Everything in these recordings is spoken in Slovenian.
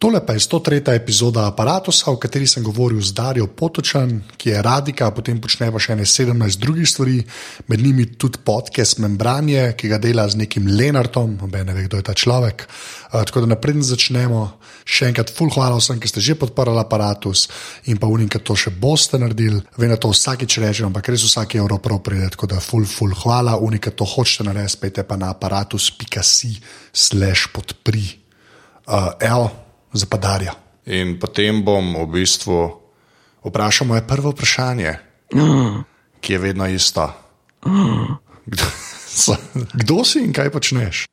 Tole pa je 103. epizoda Apparatusa, v kateri sem govoril z Darijo Potočan, ki je radika, potem počne pa še ne 17 drugih stvari, med njimi tudi podcast Membranje, ki ga dela z nekim Lenartom, noben ne ve, kdo je ta človek. Uh, tako da naprej začnemo. Še enkrat, full hvala vsem, ki ste že podporili aparatus in pa unim, ki to še boste naredili. Vem, da to vsakič rečem, ampak res vsak evro prav pride, tako da full, full hvala. Unim, ki to hočete narediti, spet pa na aparatus.si slash podpri. Uh, zapadarja. In potem bom v bistvu Vprašal moje prvo vprašanje, ki je vedno isto. Kdo, kdo si in kaj počneš?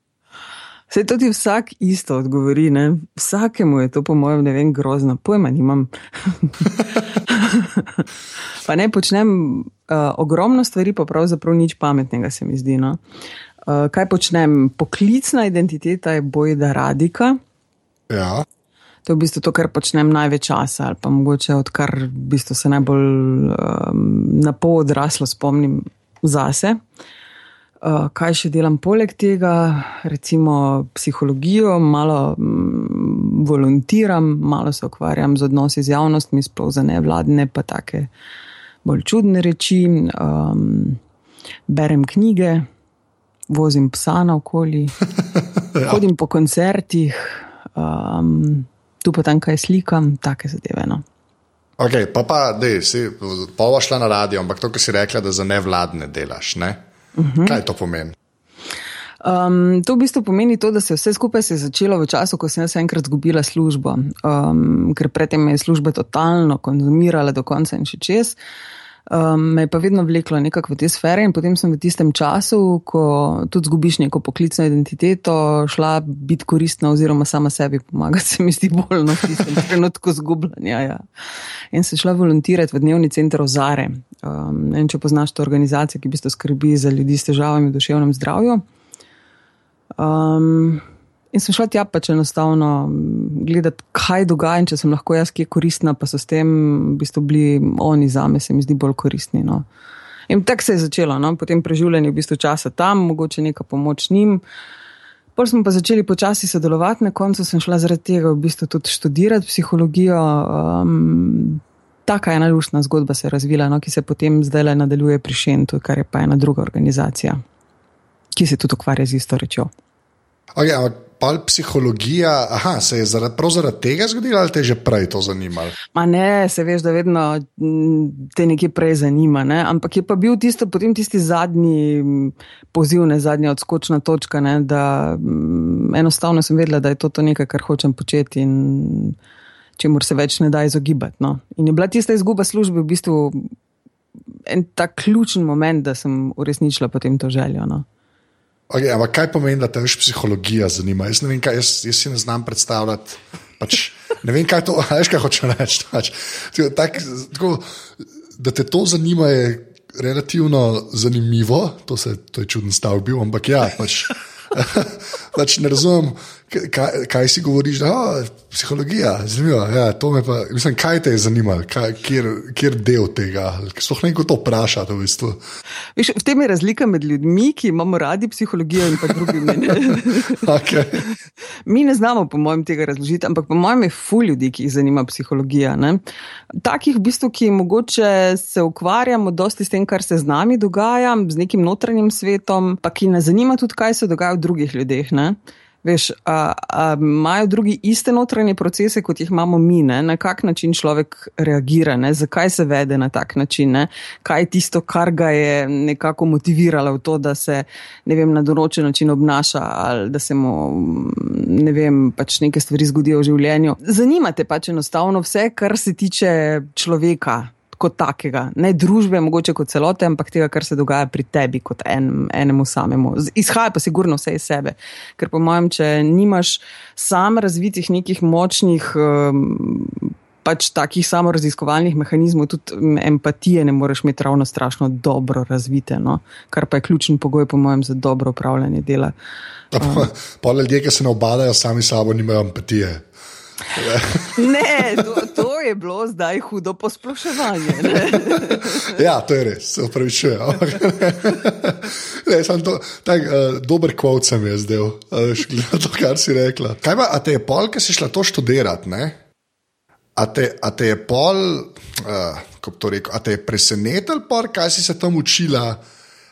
Se tudi vsak isto odgovori, ne? vsakemu je to, po mojem, ne vem, grozno, pojma nimam. pa ne počnem uh, ogromno stvari, pa pravzaprav nič pametnega se mi zdi. No? Uh, kaj počnem? Poklicna identiteta je bojda radika. Ja. To je v bistvu to, kar počnem največ časa, ali pa mogoče odkar v bistvu se najbolj um, na pol odraslo spomnim zase. Uh, kaj še delam poleg tega, recimo psihologijo, malo um, volontiram, malo se ukvarjam z odnosi z javnostmi, sploh za nevladne, pa take bolj čudne reči. Um, berem knjige, vozim psa na okoli, ja. hodim po koncertih. Um, tu pa tam kaj slikam, take zadeve. No. Ok, pa pa, da si pova šla na radio, ampak to, kar si rekla, da za nevladne delaš. Ne? Uh Mhm. -huh. Kaj to pomeni? Um, to v bistvu pomeni to, da se vse skupaj se je začelo v času, ko sem jaz enkrat izgubila službo, um, ker predtem me je služba totalno konzumirala do konca in še čez. Um, me je pa vedno vleklo nekako v te sfere, in potem sem v tistem času, ko tudi zgubiš neko poklicno identiteto, šla biti koristna, oziroma sama sebi pomagati, se mi zdi bolj no, v tistem trenutku zgubljanja. Ja. In se šla volontirati v dnevni center Ozare. Um, vem, če poznaš to organizacijo, ki v bistvu skrbi za ljudi s težavami v duševnem zdravju. Um, in sem šla tja pač enostavno gledati, kaj dogaja, in če sem lahko jaz kje koristna, pa so s tem v bistvu bili oni za me, se mi zdi bolj koristni. No. In tako se je začelo, no. potem preživljanje v bistvu časa tam, mogoče neka pomoč njim. Pol smo pa začeli počasi sodelovati, na koncu sem šla zaradi tega v bistvu tudi študirati psihologijo. Um, taka ena luštna zgodba se je razvila, no, ki se potem zdaj le nadaljuje pri Šentu, kar je pa ena druga organizacija, ki se tudi ukvarja z isto rečjo. Okay, ampak pa psihologija, aha, se je zaradi, prav zaradi tega zgodila ali te je že prej to zanimalo? Ma ne, se veš, da vedno te nekaj prej zanima, ne? ampak je pa bil tisto, potem tisti zadnji poziv, ne zadnja odskočna točka, ne? da m, enostavno sem vedela, da je to, to nekaj, kar hočem početi in čemu se več ne da izogibati. No? In je bila tista izguba službe v bistvu en tak ključen moment, da sem uresničila potem to željo. No? Okay, ampak kaj pomeni, da te več psihologija zanima? Jaz, vem, kaj, jaz, jaz si ne znam predstavljati. Pač, ne vem, kaj to veš, kaj hoče reči. Pač, tak, tako, da te to zanima, je relativno zanimivo. To, se, to je čuden stav bil, ampak ja. Pač, pač ne razumem, kaj, kaj si govoriš. Da, o, psihologija, zanimivo. Ja, pa, mislim, kaj te je zanimalo, kaj, kjer, kjer del tega. Sploh ne to vpraša. To v, bistvu. Viš, v tem je razlika med ljudmi, ki imamo radi psihologijo in pa drugimi. okay. Mi ne znamo, po mojem, tega razložiti, ampak po mojem je fu ljudi, ki jih zanima psihologija. Ne? Takih, v bistvu, ki mogoče se ukvarjamo dosti s tem, kar se z nami dogaja, z nekim notranjim svetom, pa ki nas zanima tudi, kaj se dogaja v drugih ljudeh. Ne? Veš, a, a imajo drugi iste notranje procese, kot jih imamo mi, ne? na kak način človek reagira, ne? zakaj se vede na tak način, ne? kaj je tisto, kar ga je nekako motiviralo v to, da se vem, na določen način obnaša ali da se mu ne vem, pač neke stvari zgodijo v življenju. Zanimate pač enostavno vse, kar se tiče človeka kot takega, ne družbe, mogoče kot celote, ampak tega, kar se dogaja pri tebi, kot en, enemu samemu. Izhaja pa sigurno vse iz sebe. Ker po mojem, če nimaš sam razvitih nekih močnih. Um, Pač takih samoraziskovalnih mehanizmov, tudi empatije, ne moreš imeti ravno strašno dobro razvite, no? kar pa je ključen pogoj, po mojem, za dobro upravljanje dela. Um. Pa ljudje, ki se ne obadajo sami sabo, nimajo empatije. Ne, to, to je bilo zdaj hudo posploševanje. ja, to je res, se upravičujem. Tak, uh, dober kvot sem jaz zdel, uh, to, kar si rekla. Kaj pa, a te je pol, ki si šla to študirati? A te, a te je pol, uh, kako to rekel, a te je presenetil, por, kaj si se tam učila?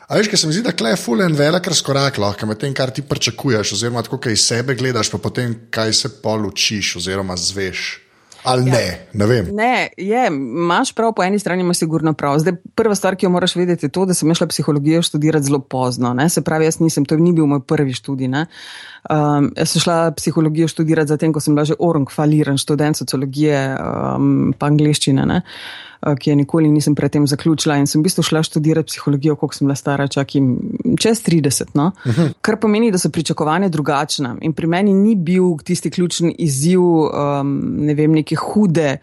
A veš, kaj se mi zdi, da je fulen velik razkorak lahko med tem, kar ti pričakuješ, oziroma kako kaj iz sebe gledaš, pa potem kaj se pol učiš, oziroma zveš. Ali ja. ne, ne vem. Ne, je, imaš prav, po eni strani imaš sigurno prav. Zdaj, prva stvar, ki jo moraš vedeti, je to, da sem šla psihologijo študirati zelo pozno. Ne? Se pravi, jaz nisem, to ni bil moj prvi študij. Um, jaz sem šla psihologijo študirati zatem, ko sem bila že orang, faliran študent sociologije um, pa angliščine. Ne? Eh, ki je nikoli nisem predtem zaključila in sem v bistvu šla študirati psihologijo, koliko sem bila stara, čakim čez 30. No? Uh mhm. Kar pomeni, da so pričakovanja drugačna. In pri meni ni bil tisti ključni izziv, um, ne vem, neke hude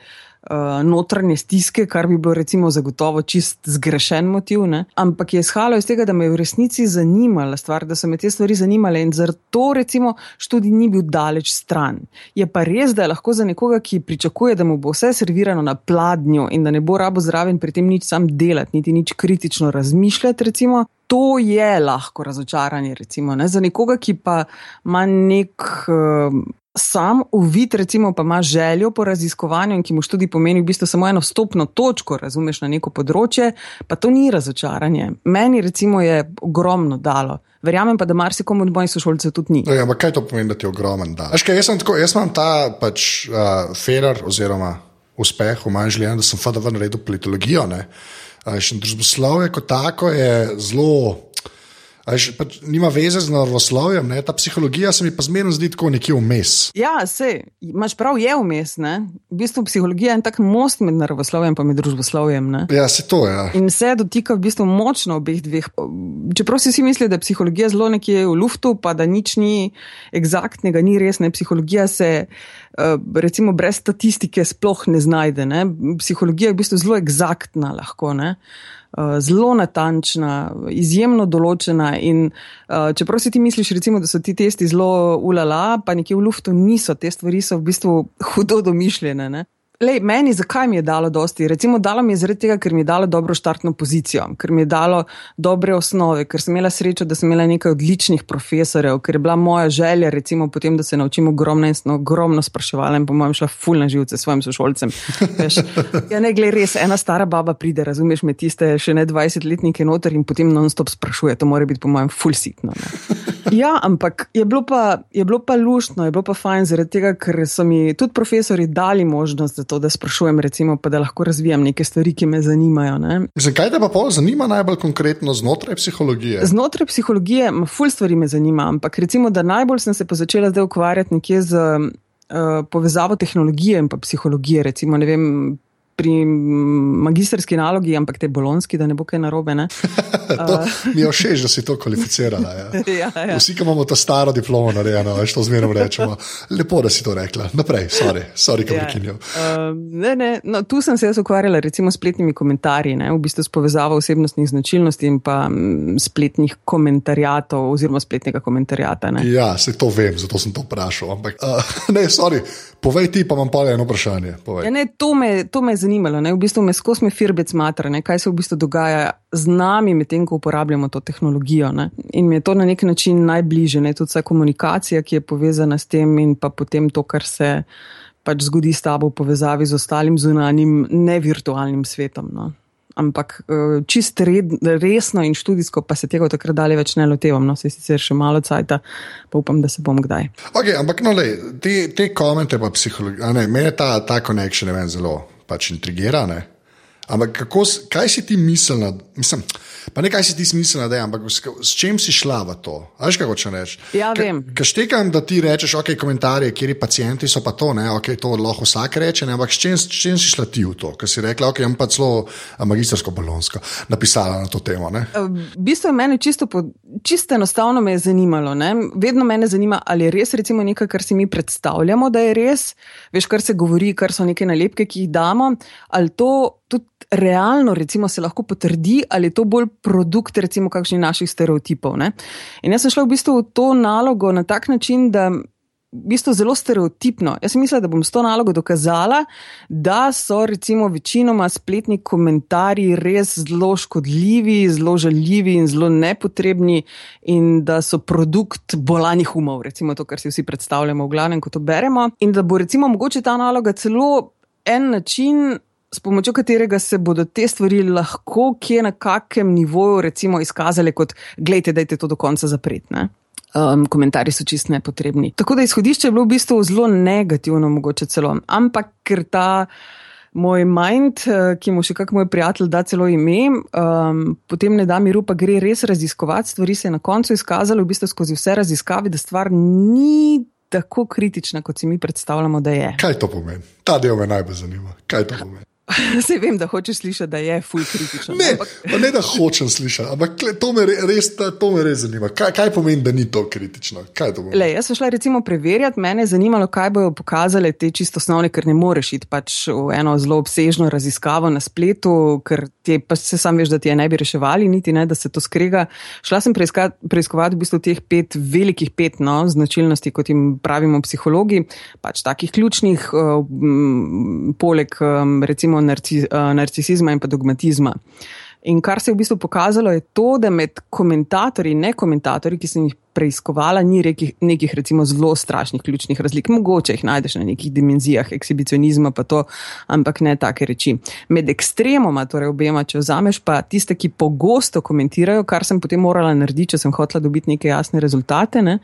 uh, notranje stiske, kar bi bilo recimo zagotovo čist zgrešen motiv, ne? ampak je izhajalo iz tega, da me je v resnici zanimala stvar, da so me te stvari zanimale in zato recimo študij ni bil daleč stran. Je pa res, da je lahko za nekoga, ki pričakuje, da mu bo vse servirano na pladnju in da ne bo rabo zraven pri tem nič sam delati, niti nič kritično razmišljati, recimo. To je lahko razočaranje, recimo, ne? za nekoga, ki pa ima nek uh, sam uvid, recimo, pa ima željo po raziskovanju in ki mu študij pomeni v bistvu samo eno stopno točko, razumeš, na neko področje, pa to ni razočaranje. Meni, recimo, je ogromno dalo. Verjamem pa, da marsikomu od mojih sošolcev tudi ni. Ja, ampak kaj to pomeni, da ti je ogromen dal? Jaz, jaz imam ta pač uh, ferer oziroma uspeh v manj življenju, da sem fada v naredu politologijo. Uh, družboslovje kot tako je zelo. Až, pa, nima veze z naravoslovjem, ne? ta psihologija se mi pa zmerno zdi tako nekje vmes. Ja, se, imaš prav, je vmes. Ne? V bistvu psihologija je tak most med naravoslovjem in družboslovjem. Ne? Ja, se to je. Ja. In se dotika v bistvu močno obeh dveh. Čeprav si vsi mislijo, da je psihologija zelo nekje v luftu, pa da nič ni eksaktnega, ni res. Ne? Psihologija se eh, recimo brez statistike sploh ne znajde. Ne? Psihologija je v bistvu zelo eksaktna lahko. Ne? Eh, zelo natančna, izjemno določena. In, uh, čeprav si ti misliš, recimo, da so ti testi zelo ulala, pa nekje v luftu niso, te stvari so v bistvu hudo domišljene. Ne? Lej, meni, zakaj mi je dalo dosti? Recimo, dalo mi je zaradi tega, ker mi je dalo dobro štartno pozicijo, ker mi je dalo dobre osnove, ker sem imela srečo, da sem imela nekaj odličnih profesorjev, ker je bila moja želja, recimo, potem, da se naučim ogromno in sem ogromno spraševala in po mojem šla ful na živce svojim sošolcem. ja, ne, glej, res, ena stara baba pride, razumeš me, tiste še ne 20-letnike noter in potem non-stop sprašuje, to mora biti po mojem ful sitno. Ne. Ja, ampak je bilo, pa, je bilo pa luštno, je bilo pa fajn, zaradi tega, ker so mi tudi profesori dali možnost za to, da sprašujem, recimo, pa da lahko razvijam neke stvari, ki me zanimajo. Zakaj te pa pol zanima najbolj konkretno znotraj psihologije? Znotraj psihologije, ma ful stvari me zanima, ampak recimo, da najbolj sem se začela zdaj ukvarjati nekje z uh, povezavo tehnologije in pa psihologije, recimo, ne vem pri magistrski nalogi, ampak te bolonski, da ne bo kaj narobe. to, mi je všeč, da si to kvalificirala. Ja. ja, ja. Vsi, ki imamo to staro diplomo, narejeno, veš, to zmerno rečemo. Lepo, da si to rekla. Naprej, sorry, sorry ki ja. prekinjam. Uh, no, tu sem se jaz ukvarjala recimo s spletnimi komentarji, ne, v bistvu s povezavo osebnostnih značilnosti in pa spletnih komentarjatov oziroma spletnega komentarjata. Ne. Ja, se to vem, zato sem to vprašal. Ampak, uh, ne, sorry, povej ti, pa imam pa eno vprašanje. Ja, ne, to me, to me zanimalo, ne? v bistvu me skozi firbec matra, ne? kaj se v bistvu dogaja z nami, medtem ko uporabljamo to tehnologijo. Ne? In mi je to na nek način najbližje, ne? tudi vsa komunikacija, ki je povezana s tem, in pa potem to, kar se pač zgodi s tabo v povezavi z ostalim zunanjim, ne virtualnim svetom. No? Ampak eh, čist red, resno in študijsko pa se tega takrat dalje več ne lotevam, no se sicer še malo cajta, pa upam, da se bom kdaj. Okay, ampak no, le, te, te komente pa psihologija, meni je ta, ta connection zelo pač intrigira. Ne? Ampak kako, kaj si ti mislila? Mislim, Pa ne kaj si ti smiselna, da je, ampak s, s čim si šla v to? Veš, kako če rečeš? Ja, vem. Kaj štekam, da ti rečeš, ok, komentarje, kjer pacijenti so pa to, ne, ok, to lahko vsak reče, ne, ampak s čim, s čim si šla ti v to? Ker si rekla, ok, imam pa celo magistrsko balonsko napisala na to temo. Ne? V bistvu je meni čisto, po, čisto enostavno me je zanimalo. Ne? Vedno me zanima, ali je res recimo nekaj, kar si mi predstavljamo, da je res, veš, kar se govori, kar so neke nalepke, ki jih damo, ali to tudi realno recimo, se lahko potrdi, ali je to bolj produkt recimo kakšnih naših stereotipov. Ne? In jaz sem šla v bistvu v to nalogo na tak način, da v bistvu zelo stereotipno. Jaz mislim, da bom s to nalogo dokazala, da so recimo večinoma spletni komentarji res zelo škodljivi, zelo žaljivi in zelo nepotrebni in da so produkt bolanih umov, recimo to, kar si vsi predstavljamo v glavnem, ko to beremo. In da bo recimo mogoče ta naloga celo en način s pomočjo katerega se bodo te stvari lahko kje na kakem nivoju recimo izkazali kot, gledajte, dajte to do konca zapretne. Um, komentarji so čist nepotrebni. Tako da izhodišče je bilo v bistvu zelo negativno, mogoče celo. Ampak ker ta moj mind, eh, ki mu še kak moj prijatelj da celo ime, um, potem ne da miru, pa gre res raziskovati stvari, se je na koncu izkazalo v bistvu skozi vse raziskave, da stvar ni tako kritična, kot si mi predstavljamo, da je. Kaj to pomeni? Ta del me najbolj zanima. Kaj to pomeni? Se vem, da hočeš slišati, da je fuj kritičen. Ne, ampak... ne, da hočem slišati, ampak to me res, to me res zanima. Kaj, kaj pomeni, da ni to kritično? Le, jaz sem šla recimo preverjati, mene je zanimalo, kaj bojo pokazale te čisto osnovne, ker ne moreš iti pač v eno zelo obsežno raziskavo na spletu, ker ti pa se sam veš, da ti je ne bi reševali, niti ne, da se to skrega. Šla sem preiskovati v bistvu teh pet velikih pet no, značilnosti, kot jim pravimo psihologi, pač takih ključnih, uh, m, poleg um, recimo narci, uh, narcisizma in pa dogmatizma. In kar se je v bistvu pokazalo, je to, da med komentatorji in ne komentatorji, ki sem jih preiskovala, ni rekih, nekih recimo zelo strašnih ključnih razlik. Mogoče jih najdeš na nekih dimenzijah ekshibicionizma, pa to, ampak ne take reči. Med ekstremoma, torej obema, če vzameš pa tiste, ki pogosto komentirajo, kar sem potem morala narediti, če sem hotela dobiti neke jasne rezultate. Ne?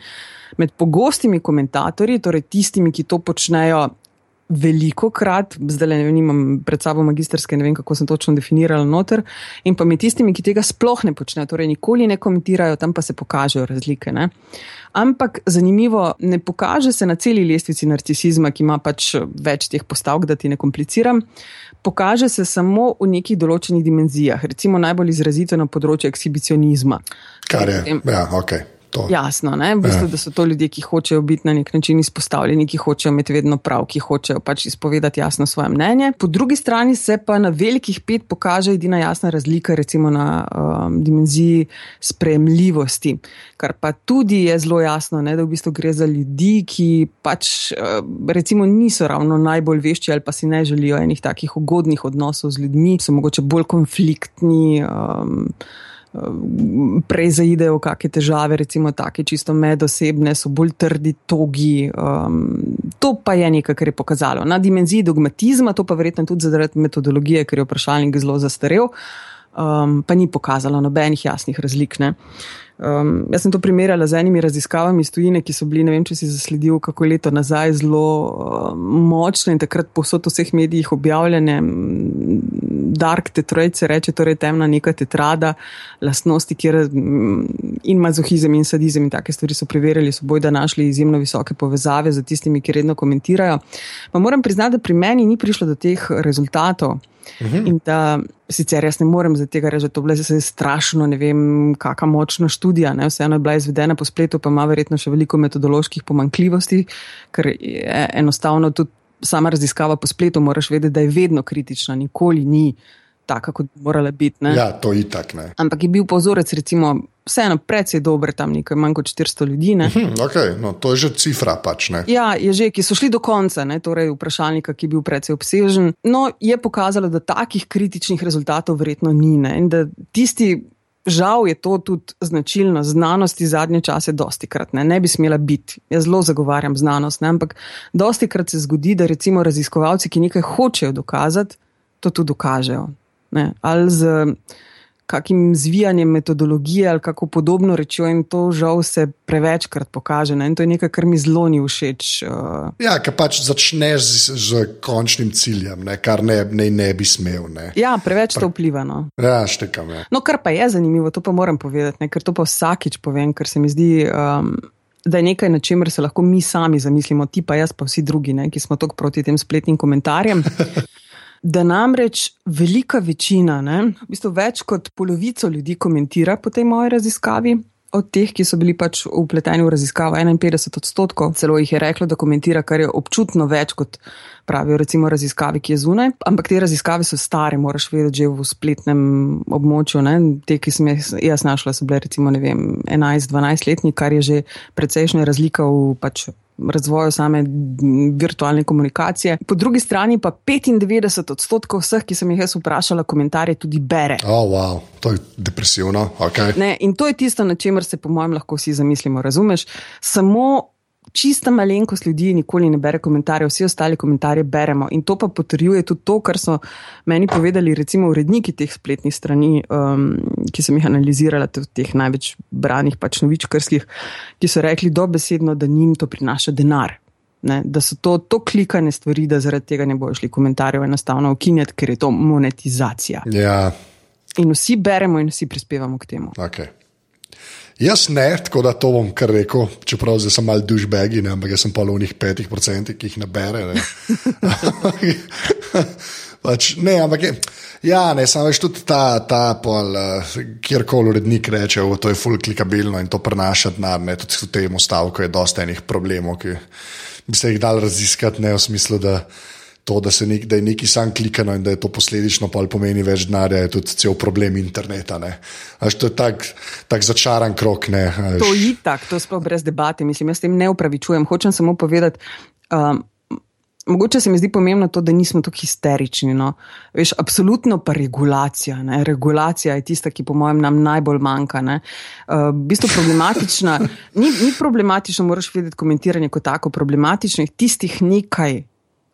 Med pogostimi komentatorji, torej tistimi, ki to počnejo veliko krat, zdaj ne imam pred sabo magistrske, ne vem kako sem točno definirala noter, in pa med tistimi, ki tega sploh ne počnejo, torej nikoli ne komentirajo, tam pa se pokažejo razlike. Ne? Ampak zanimivo, ne pokaže se na celi lestvici narcisizma, ki ima pač več teh postavk, da ti ne kompliciram. Pokaže se samo v nekih določenih dimenzijah, recimo najbolj izrazito na področju ekshibicionizma. Kar je, ja, ok. To. Jasno, v bistvu, ja. da so to ljudje, ki hočejo biti na nek način izpostavljeni, ki hočejo imeti vedno prav, ki hočejo pač izpovedati jasno svoje mnenje. Po drugi strani se pa na velikih pet pokaže edina jasna razlika, recimo na um, dimenziji spremljivosti, kar pa tudi je zelo jasno, ne, da v bistvu gre za ljudi, ki pač uh, recimo niso ravno najbolj vešči ali pa si ne želijo enih takih ugodnih odnosov z ljudmi, so mogoče bolj konfliktni. Um, prej zaidejo v kakšne težave, recimo take čisto medosebne, so bolj trdi, togi. Um, to pa je nekaj, kar je pokazalo. Na dimenziji dogmatizma, to pa verjetno tudi zaradi metodologije, ker je vprašalnik zelo zastarel, um, pa ni pokazalo nobenih jasnih razlik. Ne. Um, jaz sem to primerjala z enimi raziskavami iz tujine, ki so bili, ne vem, če si zasledil, kako leto nazaj, zelo uh, močne in takrat posod v vseh medijih objavljene. Dark tetroid se reče, torej temna neka tetrada, lastnosti, kjer in mazohizem in sadizem in take stvari so preverjali, so boj da našli izjemno visoke povezave z tistimi, ki redno komentirajo. Pa moram priznati, da pri meni ni prišlo do teh rezultatov. Uhum. In da sicer jaz ne morem za tega reči, da to je bilo strašno, ne vem, kakšna močna študija. Ne? Vseeno je bila izvedena po spletu, pa ima verjetno še veliko metodoloških pomankljivosti, ker enostavno tudi sama raziskava po spletu moraš vedeti, da je vedno kritična, nikoli ni taka, kot bi morala biti. Ne? Ja, to je itak. Ne? Ampak je bil pozorec, recimo, vseeno precej dober, tam nekaj manj kot 400 ljudi. Mhm, okay, no, to je že cifra. Pač, ja, je že, ki so šli do konca, ne, torej vprašalnika, ki je bil precej obsežen. No, je pokazalo, da takih kritičnih rezultatov verjetno ni. Ne, tisti, žal je to tudi značilno znanosti zadnje čase, dosti krat ne, ne bi smela biti. Jaz zelo zagovarjam znanost, ne, ampak dosti krat se zgodi, da recimo raziskovalci, ki nekaj hočejo dokazati, to tudi dokažejo. Ne, ali z kakim zvijanjem metodologije ali kako podobno rečjo, in to žal se prevečkrat pokaže. Ne? In to je nekaj, kar mi zelo ni všeč. Uh... Ja, ker pač začneš z, z končnim ciljem, ne? kar ne, ne, ne bi smel. Ne? Ja, preveč to vpliva. No. Ja, štekam. Ja. No, kar pa je zanimivo, to pa moram povedati, ne? ker to pa vsakič povem, ker se mi zdi. Um, Da je nekaj, na čemer se lahko mi sami zamislimo, ti pa jaz, pa vsi drugi, ne, ki smo tako proti tem spletnim komentarjem. da namreč velika večina, ne, v bistvu več kot polovico ljudi komentira po tej moji raziskavi. Od teh, ki so bili pač upleteni v raziskavo, 51 odstotkov, celo jih je reklo, da komentira, kar je občutno več kot pravijo, recimo, raziskave, ki je zunaj. Ampak te raziskave so stare, moraš vedeti, že v spletnem območju. Ne? Te, ki sem jih jaz našla, so bile recimo 11-12 letni, kar je že precejšnja razlika v pač razvoju same virtualne komunikacije. Po drugi strani pa 95 odstotkov vseh, ki sem jih jaz vprašala, komentarje tudi bere. Oh, wow. To je depresivno. Okay. Ne, in to je tisto, na čemer se, po mojem, lahko vsi zamislimo. Razumeš? Samo čista malenkost ljudi nikoli ne bere komentarjev, vsi ostali komentarje beremo. In to pa potrjuje tudi to, kar so meni povedali, recimo, uredniki teh spletnih strani, um, ki sem jih analizirala, teh največ branih, pač novičkarskih, ki so rekli dobesedno, da njim to prinaša denar. Ne, da so to, to klikane stvari, da zaradi tega ne bojo šli komentarjev enostavno ukinjati, ker je to monetizacija. Ja. In vsi beremo in vsi prispevamo k temu. Okay. Jaz ne, tako da to bom kar rekel, čeprav sem mal dušbegi, ampak jaz sem pa v njih petih procentih, ki jih nabere. Ne. pač, ne, ampak je, ja, ne, samo več tudi ta, ta pol, uh, kjerkoli urednik reče, da je to full klikabilno in to prenaša denar, ne, tudi v tem stavku je dosta enih problemov, ki bi se jih dal raziskati, ne v smislu, da to, da, nek, da je neki sam klikano in da je to posledično pomeni več denarja, je tudi cel problem interneta. Až to je tak, tak začaran krok. Ne, to je itak, to sploh brez debate. Mislim, jaz tem ne upravičujem. Hočem samo povedati. Um, Mogoče se mi zdi pomembno to, da nismo tako histerični. No. Veš, absolutno pa regulacija. Ne. Regulacija je tista, ki po mojem nam najbolj manjka. Uh, v bistvu problematična. Ni, ni problematično, moraš videti komentiranje kot tako. Problematično je tistih nekaj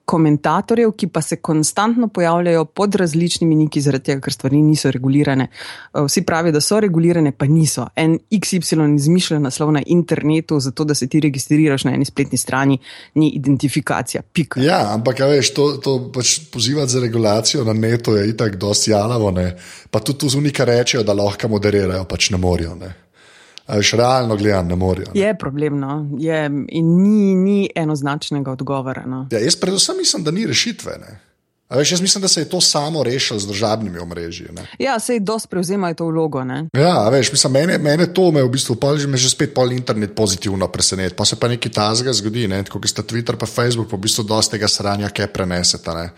komentatorjev, ki pa se konstantno pojavljajo pod različnimi niki, zaradi tega, ker stvari niso regulirane. Eh, vsi pravijo, da so regulirane, pa niso. En XY izmišlja naslov na internetu, zato da se ti registriraš na eni spletni strani, ni identifikacija. Pika. Ja, ampak ja, veš, to, to pač pozivati za regulacijo na netu je itak dosti jalavo, ne? pa tudi tu zunika rečejo, da lahko moderirajo, pač ne morajo. Ne? Až realno gledam, ne morajo. Je problemno je, in ni, ni enoznačnega odgovora. No. Ja, jaz predvsem mislim, da ni rešitve. Ne. Veš, jaz mislim, da se je to samo rešilo z državnimi omrežji. Ne. Ja, se jih dosti prevzemajo to vlogo. Ne. Ja, veš, mislim, mene, mene to me v bistvu že, me že spet pol internet pozitivno preseneti. Pa se pa nekaj tazga zgodi, ne, kot sta Twitter in Facebook, pa v bistvu dosti tega sranja, kaj prenesete. Ne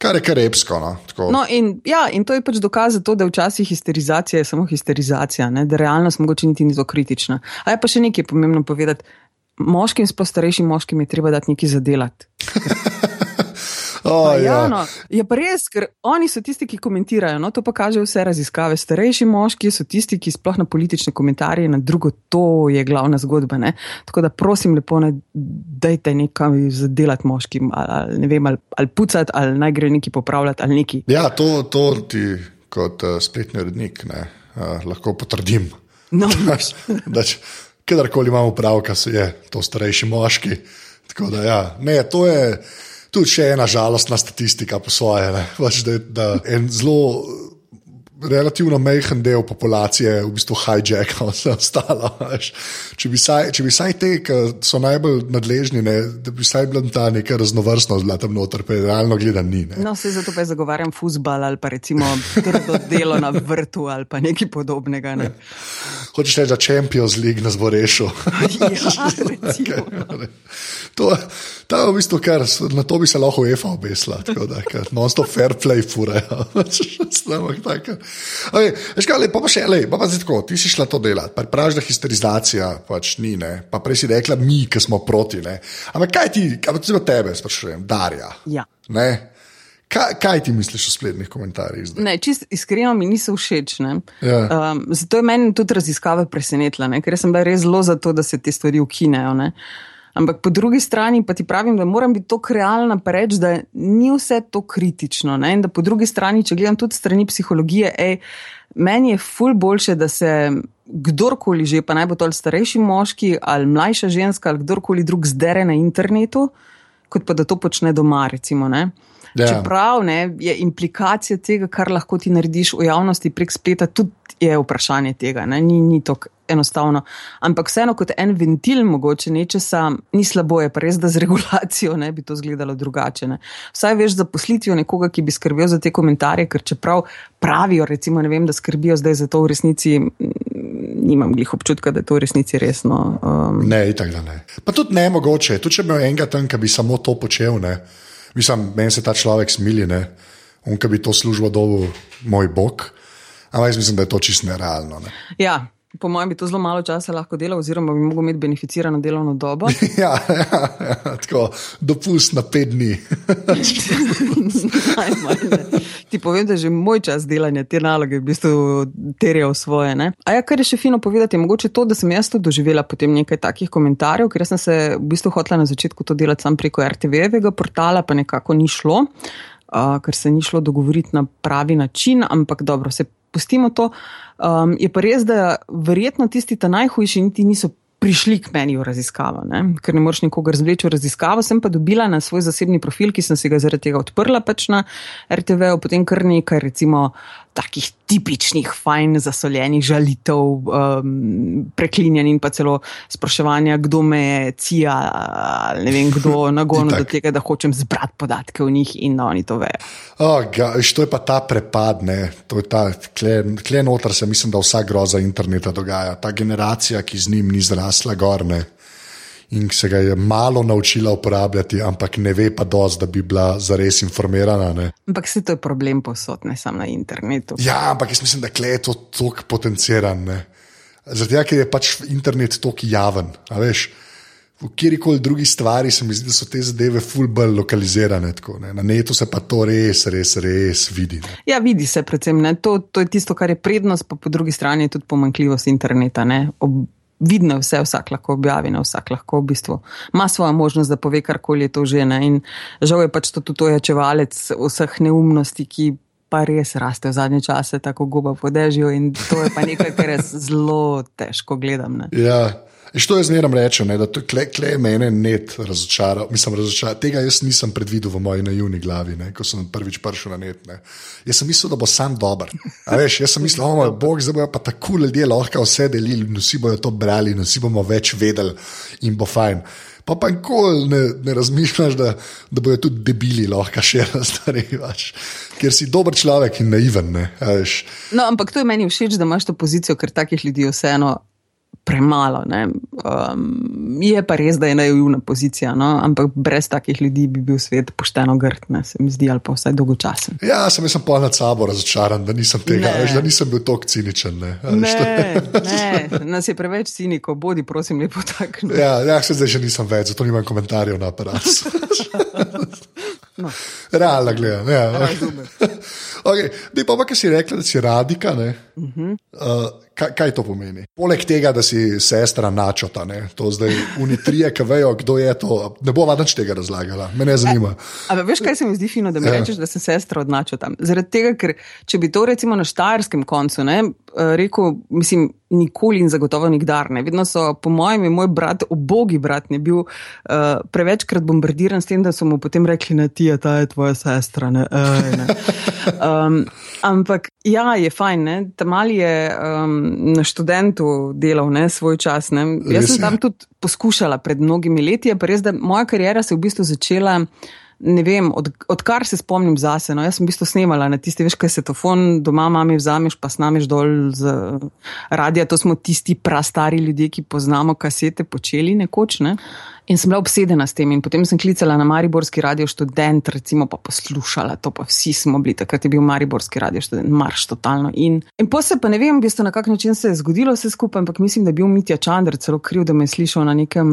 kar je karepsko. No, no, in, ja, in to je pač dokaz za to, da včasih histerizacija je samo histerizacija, ne, da realnost mogoče niti ni tako kritična. A je pa še nekaj pomembno povedati. Moškim, sploh starejšim moškim, je treba dati nekaj zadelati. Oh, ja. no, je pa res, ker oni so tisti, ki komentirajo. No, to pa kaže vse raziskave. Starejši moški so tisti, ki sploh na politične komentarje, na drugo, to je glavna zgodba. Ne? Tako da prosim, lepo, ne dajte nekaj zadelati moškim, ali, ali, vem, ali, ali pucati, ali naj gre neki popravljati, ali neki. Ja, to, to ti kot uh, spletni urednik uh, lahko potrdim. No, Kadarkoli imamo prav, kaj so je, to starejši moški. Tako da, ja, ne, to je tudi še ena žalostna statistika po svoje. Pač, da, da en zelo relativno majhen del populacije v bistvu hijackal vse ostalo. Če bi, saj, če bi saj te, ki so najbolj nadležni, ne, da bi saj bila ta neka raznovrstnost bila tam noter, pa realno gledano ni. Ne. No, se zato pa zagovarjam futbal ali pa recimo delo na vrtu ali pa nekaj podobnega. Ne. Hočeš reči, da Champions League nas bo rešil. ja, to, Ta v bistvu, kar, na to bi se lahko EFA obesla, tako da non-stop fair play furajo. pa pa še, lej, pa pa zdaj tako, ti si šla to delati, pa praviš, da histerizacija pač ni, ne? pa prej si rekla mi, ki smo proti. Ne? Ampak kaj ti, kaj ti tebe sprašujem, Darja? Ja. Ne? Kaj, kaj ti misliš o spletnih komentarjih? Ne, čist iskreno mi niso všeč. Ja. Um, zato je meni tudi raziskave presenetila, ker sem bila res zelo za to, da se te stvari ukinejo. Ne? Ampak po drugi strani pa ti pravim, da moram biti tako realna, pa reči, da ni vse to kritično. Ne? In da po drugi strani, če gledam tudi strani psihologije, ej, meni je ful boljše, da se kdorkoli že, pa naj bo to ali starejši moški ali mlajša ženska ali kdorkoli drug zdere na internetu, kot pa da to počne doma. Recimo, Ja. Čeprav ne, je implikacija tega, kar lahko ti narediš v javnosti prek spleta, tudi je vprašanje tega. Ne, ni ni tako enostavno. Ampak vseeno kot en ventil, mogoče nečesa, ni slabo, je pa res, da z regulacijo ne bi to izgledalo drugače. Ne. Vsaj veš za poslitijo nekoga, ki bi skrbel za te komentarje, ker čeprav pravijo, recimo, vem, da skrbijo zdaj za to v resnici. Nimam jih občutka, da je to v resnici resno. Um. Ne, tako da ne. Pa tudi ne mogoče, tudi če bi imel enega tam, ki bi samo to počel. Ne. Mislim, meni se ta človek smili, ne. on, ki bi to službo dobil, moj bog. Ampak jaz mislim, da je to čisto nerealno. Ne. Ja, Po mojem bi to zelo malo časa lahko delal, oziroma bi lahko imel beneficirano delovno dobo. ja, ja, ja, tako dopust na pet dni. Ti povem, da že moj čas delanja te naloge v bistvu terjal svoje. Ne? A ja, kar je še fino povedati, je mogoče to, da sem jaz to doživela potem nekaj takih komentarjev, ker sem se v bistvu hotela na začetku to delati sam preko RTV-evega portala, pa nekako ni šlo, uh, ker se ni šlo dogovoriti na pravi način, ampak dobro, se pustimo to. Um, je pa res, da verjetno tisti ta najhujši niti niso prišli k meni v raziskavo, ne? ker ne moreš nikogar zvleči v raziskavo. Sem pa dobila na svoj zasebni profil, ki sem si ga zaradi tega odprla pač na RTV, potem kar nekaj, recimo, takih tipičnih, fajn zasoljenih žalitev, um, preklinjanj in pa celo spraševanja, kdo me je cija, ne vem kdo, nagonil do tega, da hočem zbrati podatke o njih in da oni to vejo. Oh, to je pa ta prepad, ne? to je ta kle noter, se mislim, da vsa groza interneta dogaja. Ta generacija, ki z njim ni zrasla gorne in se ga je malo naučila uporabljati, ampak ne ve pa dosti, da bi bila zares informirana. Ne. Ampak se to je problem posod, ne samo na internetu. Ja, ampak jaz mislim, da je to tako potenciran. Zaradi tega, ker je pač internet tako javen. V kjerkoli drugi stvari se mi zdi, da so te zadeve fulbol lokalizirane. Tako, Na netu se pa to res, res, res vidi. Ne. Ja, vidi se predvsem. To, to je tisto, kar je prednost, pa po drugi strani je tudi pomankljivost interneta. Ob, vidno vse, vsak lahko objavi, ne vsak lahko v bistvu ima svojo možnost, da pove karkoli je to žene. In žal je pač to tudi ojačevalec vseh neumnosti, ki pa res raste v zadnje čase, tako goba podežijo in to je pa nekaj, kar jaz zelo težko gledam. Ne. Ja. Što jaz zmeraj rečem, ne, da kle, kle mene net razočara. Mislim, razočara. Tega jaz nisem predvidel v moji naivni glavi, ne, ko sem prvič prišel na net. Ne. Jaz sem mislil, da bo sam dober. Veš, jaz sem mislil, da oh, bo zdaj pa tako ljudje lahko vse delili, vsi bodo to brali, vsi bomo več vedeli in bo fajn. Pa pa nikoli ne, ne razmišljaš, da, da bodo tudi debili lahko še razstarevaš. Ker si dober človek in naiven. Ne, no, ampak to je meni všeč, da imaš to pozicijo, ker takih ljudi vseeno premalo. Um, je pa res, da je naivna pozicija, no? ampak brez takih ljudi bi bil svet pošteno grd, ne? se mi zdi, ali pa vsaj dolgočasen. Ja, sem jaz pa nad sabo razočaran, da nisem tega, ne. veš, da nisem bil tako ciničen. Ne, ne, ne, nas je preveč cinikov, bodi prosim lepo tak. Ja, ja, se zdaj že nisem več, zato nimam komentarjev na aparat. no. Realno gledam. Ja. okay. Pa, pa, kaj si rekla, da si radika? Uh -huh. uh, kaj, kaj to pomeni? Poleg tega, da si sestra načota, ne? to zdaj unitrije, ki vejo, kdo je to. Ne bo več tega razlagala, me ne zanima. E, ampak veš, kaj se mi zdi fino, da mi ja. rečeš, da sem sestra od načota? Zaradi tega, ker če bi to recimo na štajerskem koncu ne, eh, rekel, mislim nikoli in zagotovo nikdar ne. Vedno so, po mojem, moj brat, obogi brat, ne bil uh, prevečkrat bombardiran s tem, da so mu potem rekli: Ne, ti je ta je tvoja sestra. Ne, ej, ne. Um, ampak ja, je fajn, ne. tam ali je um, na študentu delal ne, svoj čas. Ne. Jaz sem tam tudi poskušala pred mnogimi leti, pa res, da moja karijera se je v bistvu začela ne vem, od, odkar se spomnim zase. No, jaz sem v bistvu snemala na tisti, veš, kaj se telefon doma, mami vzameš, pa snameš dol z radia. To smo tisti prastari ljudje, ki poznamo kasete, počeli nekoč. Ne? In sem bila obsedena s tem, in potem sem klicala na Mariborski radio študent, recimo pa poslušala to, pa vsi smo bili, takrat je bil Mariborski radio študent, marš totalno. In, in pa se pa ne vem, v bistvu, na kak način se je zgodilo vse skupaj, ampak mislim, da je bil Mitja Čandr celo kriv, da me je slišal na nekem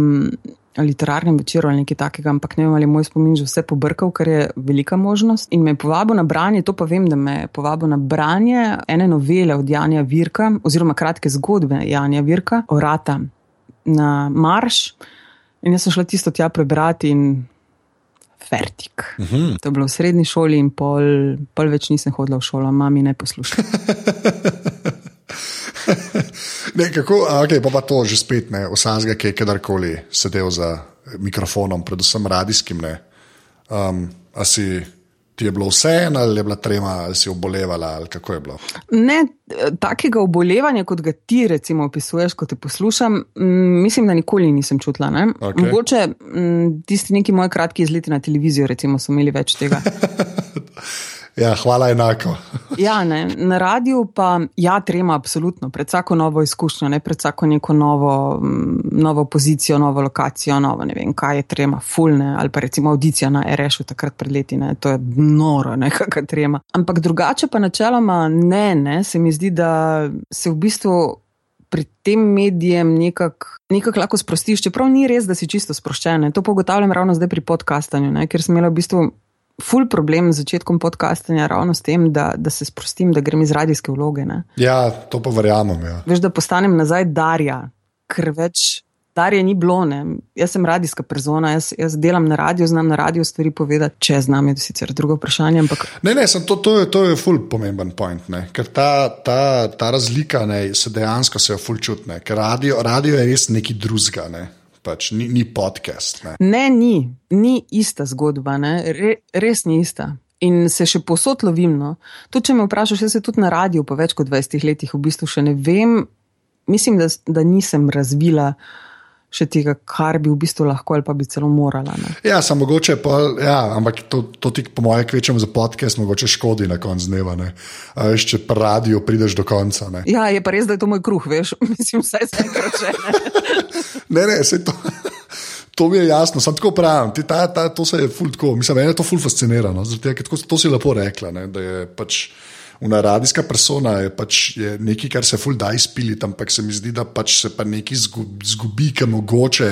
literarnem večeru ali nekaj takega, ampak ne vem, ali moj spomin že vse pobrkal, kar je velika možnost. In me je povabil na branje, to pa vem, da me je povabil na branje ene novele od Janja Virka, oziroma kratke zgodbe Janja Virka, Orata na Marš. In jaz sem šla tisto tja prebrati in fertik. Uh mhm. -huh. To je bilo v srednji šoli in pol, pol več nisem hodila v šolo, mami ne posluša. ne, kako, okay, pa, pa to že spet ne, vsakega, ki je kadarkoli sedel za mikrofonom, predvsem radijskim. Ne, um, a si ti je bilo vse, ali je bila trema, ali si obolevala, ali kako je bilo? Ne, takega obolevanja, kot ga ti recimo opisuješ, ko te poslušam, mislim, da nikoli nisem čutila. Okay. Mogoče tisti neki moji kratki izleti na televizijo, recimo, so imeli več tega. Ja, hvala enako. ja, ne, na radiju pa ja, trema absolutno, pred vsako novo izkušnjo, ne pred vsako neko novo, novo pozicijo, novo lokacijo, novo ne vem, kaj je trema, fulne ali pa recimo audicija na RŠ-u takrat pred leti, ne, to je noro, nekakšna trema. Ampak drugače pa načeloma ne, ne, se mi zdi, da se v bistvu pri tem medijem nekako nekak lahko sprostiš, čeprav ni res, da si čisto sproščen. To pogotavljam ravno zdaj pri podkastanju, ne? ker sem imela v bistvu ful problem z začetkom podcastanja, ravno s tem, da, da se sprostim, da grem iz radijske vloge. Ne? Ja, to pa verjamem. Ja. Veš, da postanem nazaj Darja, ker več. Darje ni bilo, ne. jaz sem radijska persona, jaz, jaz delam na radiju, znam na radiju stvari povedati, če znam, je to sicer drugo vprašanje. Ampak... Ne, ne, to, to, je, to je ful pomemben point, ne. ker ta, ta, ta razlika ne, se dejansko se je ful čutne, ker radio, radio je res neki drugega. Ne pač ni, ni podcast. Ne. ne, ni, ni ista zgodba, Re, res ni ista. In se še posod lovim. No. Tudi, če me vprašaš, jaz se tudi na radiju po več kot 20 letih v bistvu še ne vem, mislim, da, da nisem razvila. Še tega, kar bi v bistvu lahko, ali pa bi celo morala. Ne? Ja, samo mogoče, pa, ja, ampak to, to ti, po mojem, kvečem za podcast, mogoče škodi na koncu dneva. Veš, če pa radio prideš do konca. Ne? Ja, je pa res, da je to moj kruh, veš, mislim, vse se enkrat že. Ne, ne, se to. To mi je jasno, sem tako pravim. Ti, ta, ta, to se je ful tako, mislim, meni je to ful fascinirano. Zato, to si lepo rekla, ne, da je pač una radijska persona je pač je nekaj, kar se ful da izpiliti, ampak se mi zdi, da pač se pa nekaj zgubi, ki mogoče,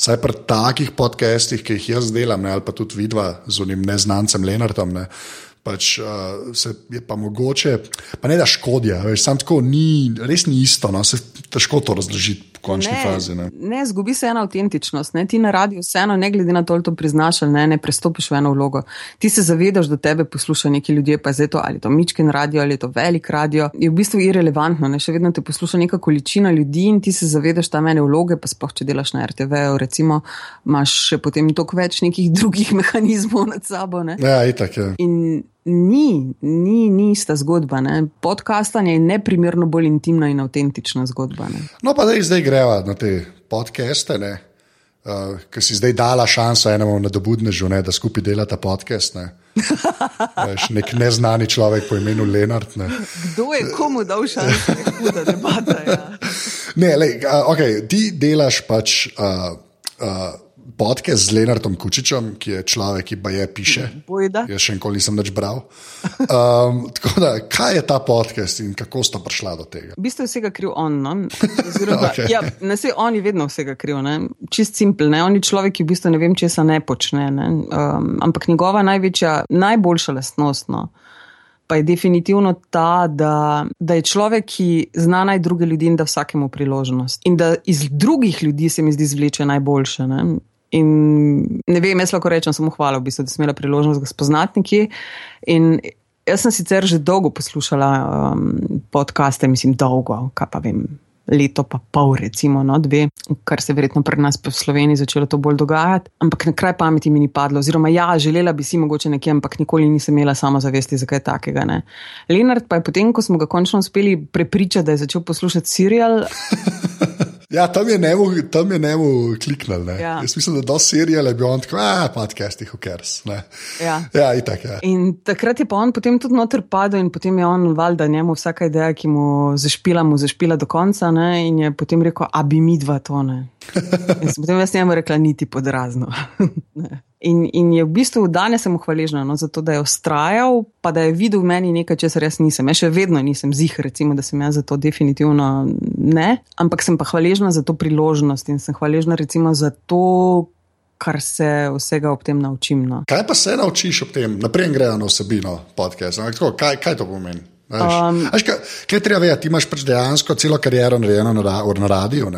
saj pri takih podcestih, ki jih jaz delam, ne, ali pa tudi vidva z unim neznancem Lenartom. Ne, pač uh, se je pa mogoče, pa ne da škodijo, samo tako ni, res ni isto, no, se težko to razložiti v končni ne, fazi. Ne. ne, zgubi se ena avtentičnost, ne. ti na radiju vseeno, ne glede na to, ali to priznaš ali ne, ne prestopiš v eno vlogo. Ti se zavedaš, da tebe poslušajo neki ljudje, pa je to ali to Mičkin radio ali to velik radio, je v bistvu irrelevantno, ne. še vedno te posluša neka količina ljudi in ti se zavedaš tam ene vloge, pa spoh, če delaš na RTV, recimo, imaš še potem toliko več nekih drugih mehanizmov nad sabo. Ne. Ja, itak je. In ni, ni, ni ista zgodba. Ne? Podcastanje je neprimerno bolj intimna in avtentična zgodba. Ne? No, pa da zdaj greva na te podcaste, uh, ki si zdaj dala šanso enemu nadobudnežu, ne, da skupaj delata podcast. Ne? Veš, nek neznani človek po imenu Lenart. Ne. Kdo je komu dal šanso, da ne bata? Ja. Ne, lej, okay, ti delaš pač. Uh, uh, podcast z Lenartom Kučičem, ki je človek, ki pa je piše. Bojda. Jaz še enkoli nisem več bral. Um, da, kaj je ta podcast in kako sta prišla do tega? V bistvu je vsega kriv on. No? Oziroma, okay. ja, ne se on je vedno vsega kriv, ne? čist simpel. Ne? On je človek, ki v bistvu ne vem, če se ne počne. Ne? Um, ampak njegova največja, najboljša lastnost. No? Pa je definitivno ta, da, da je človek, ki zna naj druge ljudi in da vsakemu priložnost. In da iz drugih ljudi se mi zdi zvleče najboljše. Ne? In ne vem, jaz lahko rečem samo hvala, v bistvu, da sem imela priložnost ga spoznati nekje. In jaz sem sicer že dolgo poslušala um, podcaste, mislim, dolgo, kaj pa vem. Leto pa pol, recimo, no, dve, kar se je verjetno pri nas v Sloveniji začelo to bolj dogajati. Ampak na kraj pameti mi ni padlo, oziroma ja, želela bi si mogoče nekje, ampak nikoli nisem imela samozavesti za kaj takega. Ne. Lenart pa je potem, ko smo ga končno uspeli prepričati, da je začel poslušati serial. Ja, tam je nemo, tam je nemo kliknil. Ja. Jaz mislim, da do serijale bi on tako, ah, podcasti, who cares. Ne. Ja, ja itak je. Ja. In takrat je pa on potem tudi noter padel in potem je on valjda njemu vsaka ideja, ki mu zašpila, mu zašpila do konca ne, in je potem rekel, a bi mi dva to ne. In sem potem jaz njemu rekla, niti podrazno. In, in je v bistvu danes sem hvaležna no, za to, da je ustrajal, pa da je videl v meni nekaj, česar jaz nisem. Jaz še vedno nisem zih, recimo, da sem jaz za to definitivno ne, ampak sem pa hvaležna za to priložnost in sem hvaležna recimo za to, kar se vsega ob tem naučim. No. Kaj pa se naučiš ob tem, naprej grejo na vsebino podcasta? Kaj, kaj to pomeni? Um, Až, kaj, kaj treba vedeti? Ti imaš pač dejansko celo kariero narejeno na, na radiju.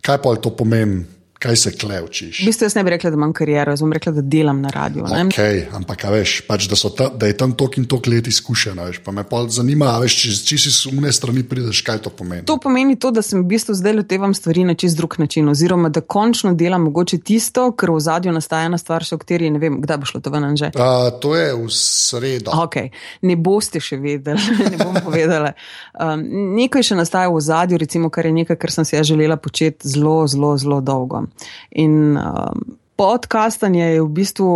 Kaj pa to pomeni? Kaj se klevčiš? V bistvu jaz ne bi rekla, da imam kariero, jaz bom rekla, da delam na radiju. Okay, ampak, veš, pač, da, ta, da je tam tok in tok let izkušena. Veš, pa me pa zanima, veš, če, če si z umne strani prideš, kaj to pomeni. To pomeni to, da sem v bistvu zdaj lotevam stvari na čist drug način. Oziroma, da končno delam mogoče tisto, kar v zadju nastaja ena stvar, še o kateri ne vem, kdaj bo šlo to ven že. Uh, to je v sredo. Okay. Ne boste še vedeli, ne bom povedala. Um, nekaj še nastaja v zadju, recimo, kar je nekaj, kar sem si ja želela početi zelo, zelo, zelo dolgo. In um, podcastanje je v bistvu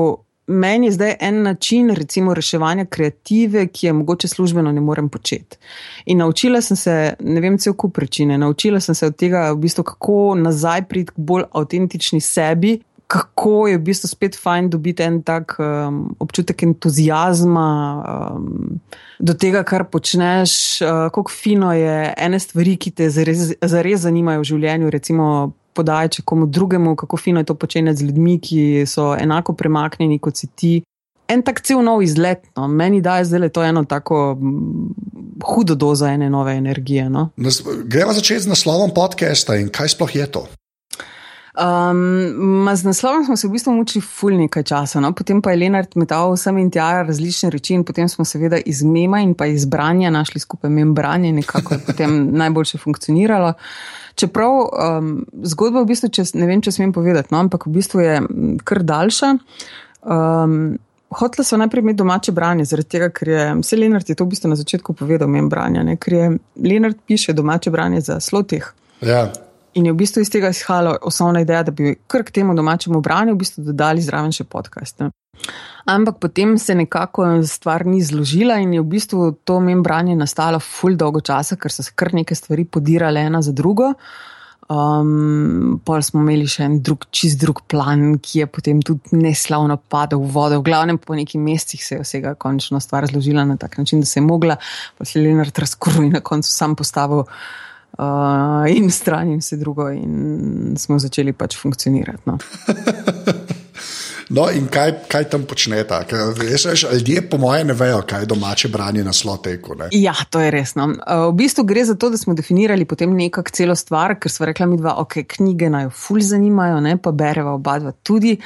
meni zdaj en način, recimo, reševanja kreative, ki je mogoče službeno ne morem početi. In naučila sem se, ne vem, cel kup prečine, naučila sem se od tega, v bistvu, kako nazaj priti k bolj avtentični sebi. kako je v bistvu spet fajn dobiti en tak um, občutek entuzijazma um, do tega, kar počneš, uh, kako fino je ene stvari, ki te zares, zares zanimajo v življenju. Recimo, podajati komu drugemu, kako fino je to početi z ljudmi, ki so enako premaknjeni kot si ti. En tak cel nov izlet, no. meni da je zdaj to eno tako hudo dozo ene nove energije. No. Gremo začeti z naslovom podcasta in kaj sploh je to? Um, z naslovom smo se v bistvu mučili ful nekaj časa, no? potem pa je Lenart metal vsem in tja različne reči in potem smo seveda iz mema in pa iz branja našli skupaj membranje, nekako je potem najboljše funkcioniralo. Čeprav um, zgodba v bistvu, če, ne vem, če smem povedati, no? ampak v bistvu je kar daljša. Um, Hotla so najprej imeti domače branje, zaradi tega, ker je vse Lenart je to v bistvu na začetku povedal, membranja, ne? ker je Lenart piše domače branje za slotih. Ja. In je v bistvu iz tega izhajala osnovna ideja, da bi kar k temu domačemu branju v bistvu dodali zraven še podcast. Ne. Ampak potem se nekako stvar ni zložila in je v bistvu to mem branje nastalo ful dolgo časa, ker so se kar neke stvari podirale ena za drugo. Um, pol smo imeli še en drug, čist drug plan, ki je potem tudi neslavno padel v vodo. V glavnem po nekih mesecih se je vsega končno stvar zložila na tak način, da se je mogla, pa se je Leonard razkuril in na koncu sam postavil uh, in stran in vse drugo, in smo začeli pač funkcionirati. No. No, in kaj, kaj tam počnete? Ljudje, po mojem, ne vejo, kaj je domače branje na sloteku. Ja, to je resno. V bistvu gre za to, da smo definirali potem nekako celo stvar, ker smo rekli, da okay, knjige naj jo ful zanimajo, ne, pa bereva oba dva tudi.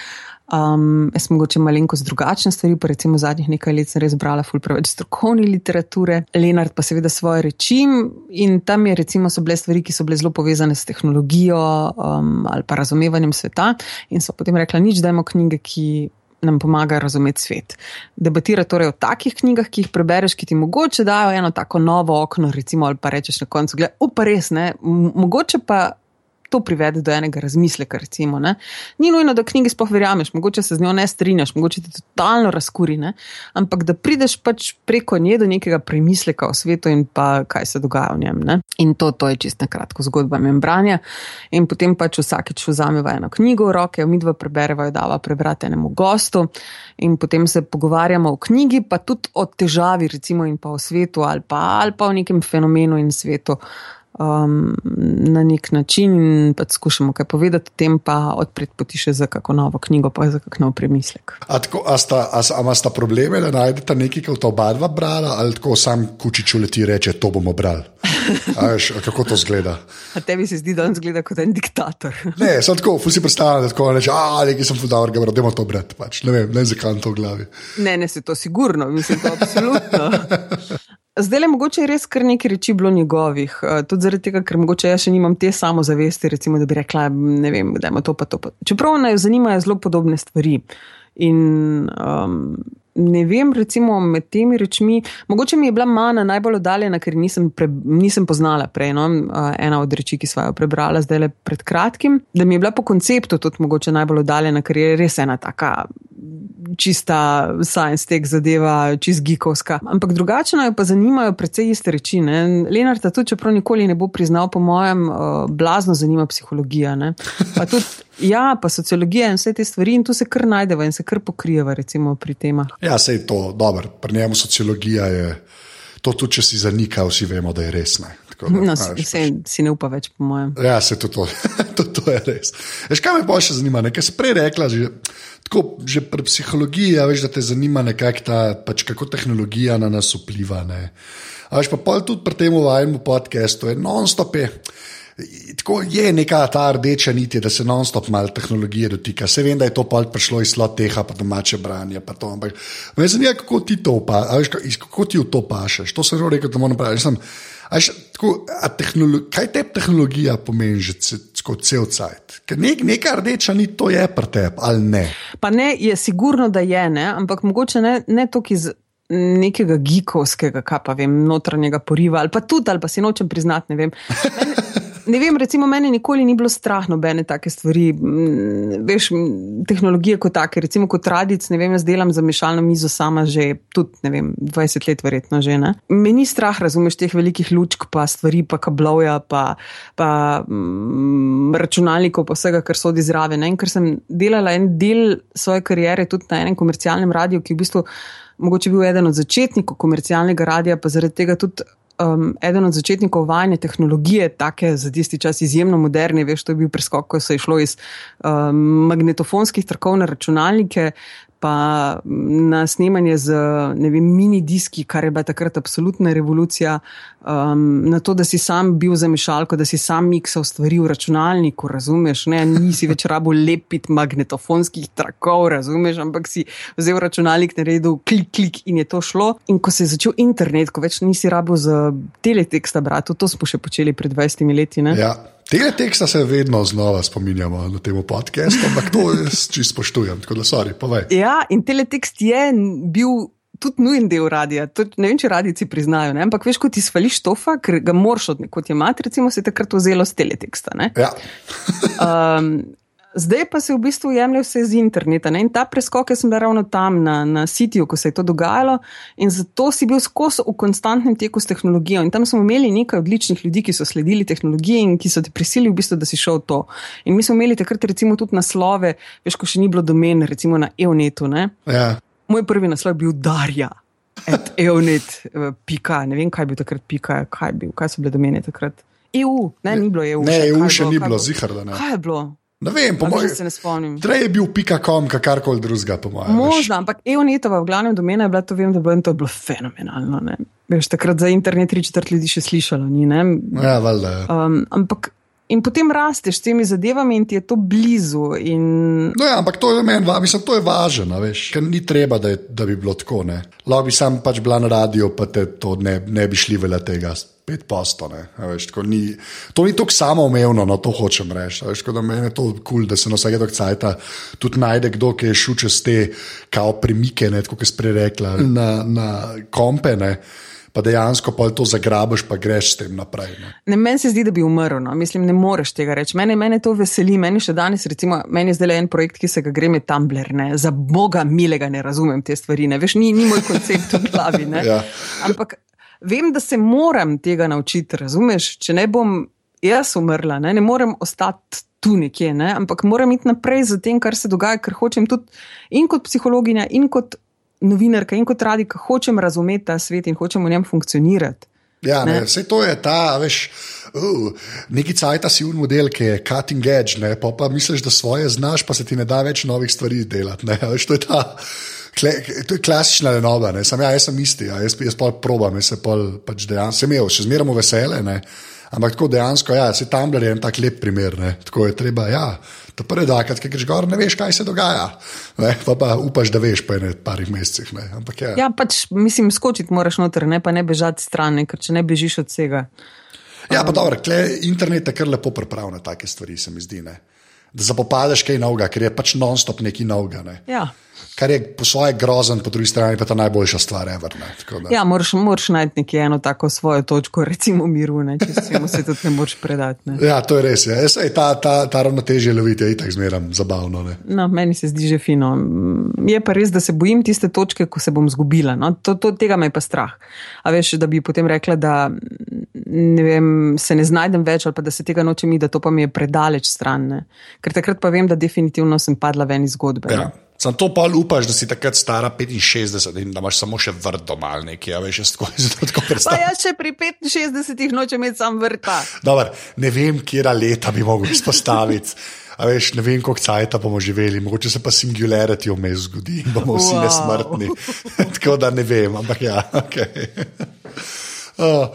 Um, jaz sem mogoče malenkost drugačne stvari, pa recimo zadnjih nekaj let sem res brala ful preveč strokovne literature, Lenart pa seveda svoje reči in tam je recimo so bile stvari, ki so bile zelo povezane s tehnologijo um, ali pa razumevanjem sveta in so potem rekla, nič dajmo knjige, ki nam pomagajo razumeti svet. Debatira torej o takih knjigah, ki jih prebereš, ki ti mogoče dajo eno tako novo okno, recimo, ali pa rečeš na koncu, gledaj, upa res ne, mogoče pa to privede do enega razmisleka. Recimo, Ni nujno, da knjigi sploh verjameš, mogoče se z njo ne strinjaš, mogoče ti totalno razkuri, ne? ampak da prideš pač preko nje do nekega premisleka o svetu in pa kaj se dogaja v njem. Ne? In to, to je čisto kratko zgodba membranja. In potem pač vsakeč vzameva eno knjigo v roke, mi dva prebereva, jo dava prebrati enemu gostu in potem se pogovarjamo o knjigi, pa tudi o težavi, recimo, in pa o svetu ali pa, ali pa o nekem fenomenu in svetu um, na nek način in pa skušamo kaj povedati, tem pa odpreti poti še za kako novo knjigo, pa za kakšno premislek. A, tako, a, sta, a, a ima sta probleme, da najdete nekaj, kar ta oba dva brala, ali tako sam kučič uleti reče: To bomo brali. Veš, kako to zgleda? A tebi se zdi, da on zgleda kot en diktator. ne, samo tako, vsi predstavljajo, da tako reče: A, nekaj sem fudar, da moramo to brati. Pač. Ne vem, ne zakaj to v glavi. Ne, ne, se to sigurno, mislim, to absolutno. Zdaj le mogoče je res kar nekaj reči bilo njegovih, uh, tudi zaradi tega, ker mogoče jaz še nimam te samozavesti, recimo, da bi rekla, ne vem, da ima to pa to. Pa. Čeprav naj zanimajo zelo podobne stvari. In um, ne vem, recimo med temi rečmi, mogoče mi je bila mana najbolj oddaljena, ker nisem, pre, nisem poznala prej. No? Ena od reči, ki sva jo prebrala zdaj le pred kratkim, da mi je bila po konceptu tudi mogoče najbolj oddaljena, ker je res ena taka čista science tech zadeva, čist gikovska. Ampak drugače jo pa zanimajo precej iste reči. Ne? Lenarta tudi, čeprav nikoli ne bo priznal, po mojem, uh, blazno zanima psihologija. Pa tudi, ja, pa sociologija in vse te stvari in tu se kar najdeva in se kar pokrijeva recimo pri temah. Ja, se je to dobro. Pri njemu sociologija je. To tudi, če si zanika, vsi vemo, da je res. Ne. Tako, da, no, se, pač. si ne upa več, po mojem. Ja, se to, to, to, to je res. Veš, kaj me pa še zanima? Nekaj si prej rekla, že tako, že pri psihologiji, ja, veš, da te zanima, ta, pač, kako tehnologija na nas vpliva. Ne. A veš pa tudi pri tem vašem podkastu, je non-stop. Je. Tako je neka ta rdeča nit, da se non-stop malo tehnologije dotika. Se vem, da je to pol prišlo iz sloteha, pa domače branje. Pa to, ampak me zanima, kako ti to opaš, kako ti v to pašeš. To sem rekel, da moram praviti. Až, tako, kaj te tehnologija pomeni že kot cel cajt? Ker nek, neka rdeča ni to je pri tebi ali ne. Pa ne, je sigurno, da je ne, ampak mogoče ne, ne toliko iz nekega gikovskega, kaj pa vem, notranjega poriva ali pa tudi, ali pa si nočem priznati, ne vem. Ne vem, recimo, meni nikoli ni bilo strah nobene take stvari. Veš, tehnologije kot take, recimo kot tradic, ne vem, jaz delam za mešalno mizo sama že tudi, ne vem, 20 let verjetno že. Ne? Me ni strah, razumeš, teh velikih lučk, pa stvari, pa kablovja, pa, pa mm, računalnikov, pa vsega, kar sodi zraven. Ne? In ker sem delala en del svoje karijere tudi na enem komercialnem radiju, ki je v bistvu mogoče bil eden od začetnikov komercialnega radia, pa zaradi tega tudi um, eden od začetnikov vajanja tehnologije, tako za tisti čas izjemno moderne, veš, to je bil preskok, ko se je šlo iz um, magnetofonskih trkov na računalnike, pa na snemanje z vem, mini diski, kar je bila takrat absolutna revolucija, um, na to, da si sam bil za mešalko, da si sam miksal stvari v računalniku, razumeš, ne, nisi več rabo lepiti magnetofonskih trakov, razumeš, ampak si vzel računalnik, naredil klik, klik in je to šlo. In ko se je začel internet, ko več nisi rabo z teleteksta brati, to smo še počeli pred 20 leti. Ne? Ja. Tega teksta se vedno znova spominjamo na tem podkastu, ampak to jaz čisto spoštujem. Sorry, ja, in teletekst je bil tudi nujen del radia. To, ne vem, če radici priznajo, ne? ampak veš, kot ti svališ tofa, ker ga moraš od nekoč imeti, recimo se takrat vzelo z teleteksta. Ja. um, Zdaj pa se v bistvu jemlje vse z interneta. Ne? In ta preskok, jaz sem bil ravno tam na, na sitiju, ko se je to dogajalo, in zato si bil skozi v konstantnem teku s tehnologijo. In tam smo imeli nekaj odličnih ljudi, ki so sledili tehnologiji in ki so te prisilili, v bistvu, da si šel to. In mi smo imeli takrat recimo tudi naslove, veš, ko še ni bilo domen, recimo na EONET-u. Ja. Moj prvi naslov je bil Darja. EONET, eh, pika, ne vem, kaj je bil takrat, pika, kaj, bil, kaj so bile domene takrat. EU, ne, ni bilo EU. Ne, EU še ni bilo, zihar da ne. Kaj je bilo? Ne vem, po mojem. Se ne spomnim. Trej je bil pika.com, kakorkoli drugega, po mojem. Možno, ampak EONETova v glavnem domena je bila to, vem, da bo to bilo fenomenalno. Ne? Veš, takrat za internet tri četrt ljudi še slišalo, ni ne? Ja, valjda. Ja. Um, ampak. In potem rasteš s temi zadevami, in ti je to blizu. In... No, ja, ampak to je meni, mislim, to je važno, ker ni treba, da, je, da bi bilo tako. Lahko bi sam pač bila na radiju, pa te to ne, ne bi šli velja tega pet posto. Veš, ni, to ni tako samoumevno, no to hočem reči. Veš, da meni je to kul, cool, da se na vsake cajt tudi najde kdo, ki je šel čez te kao premike, kot je sprerekla, na, na kompe. Ne. Pa dejansko pa to zagrabiš, pa greš s tem naprej. Ne? Ne, meni se zdi, da bi umrl. No. Mislim, ne moreš tega reči. Mene, mene to veseli. Meni še danes, recimo, meni je zdaj le en projekt, ki se ga gre med Tumblr. Ne. Za boga milega ne razumem te stvari. Ne. Veš, ni, ni moj koncept v glavi. ja. Ampak vem, da se moram tega naučiti, razumeš? Če ne bom jaz umrla, ne, ne morem ostati tu nekje, ne, ampak moram iti naprej z tem, kar se dogaja, ker hočem tudi in kot psihologinja, in kot novinarka, in kot radika, hočem razumeti ta svet in hočem v njem funkcionirati. Ja, ne, ne, vse to je ta, veš, uh, neki cajt si un model, ki je cutting edge, ne, pa, pa misliš, da svoje znaš, pa se ti ne da več novih stvari delati. Ne, veš, to je ta. Kle, to je klasična lenoba, ne sem ja, jaz, sem isti, ja, jaz, jaz pa probam, jaz se pač dejansko, sem imel, še zmeramo vesele, ne, ampak tako dejansko, ja, se tam je en tak lep primer, ne, tako je treba, ja, to prvi dan, ki greš gor, ne veš, kaj se dogaja, ne, pa, pa upaš, da veš po enem parih mesecih, ne, ampak ja. Ja, pač mislim, skočiti moraš noter, ne pa ne bežati stran, ker če ne bežiš od vsega. Ja, pa dobro, kle, internet je kar lepo pripravljen na take stvari, se mi zdi, ne. Da zapopadeš kaj novega, ker je pač non-stop neki novega. Ne. Ja kar je po svoje grozen, po drugi strani pa ta najboljša stvar, ever. Ja, moraš, moraš najti nekje eno tako svojo točko, recimo miru, ne? če se mu se tudi ne moreš predati. Ne? Ja, to je res. Ja. Sej, ta ta, ta ravnotežje loviti je itak zmeram zabavno. No, meni se zdi že fino. Je pa res, da se bojim tiste točke, ko se bom zgubila. No? To, to, tega me je pa strah. A veš, da bi potem rekla, da ne vem, se ne znajdem več ali pa da se tega nočem da to pa mi je predaleč stran. Ne? Ker takrat pa vem, da definitivno sem padla ven iz zgodbe. Ja. Sam to pa upaš, da si takrat stara 65 in da imaš samo še vrt doma ali nekaj, a veš, tako je zelo tako predstavljeno. Pa jaz še pri 65 nočem imeti sam vrta. Dobar, ne vem, kje leta bi mogel izpostaviti. A veš, ne vem, koliko cajt bomo živeli, mogoče se pa singularity vmes zgodi in bomo vsi wow. nesmrtni. tako da ne vem, ampak ja, ok. Uh,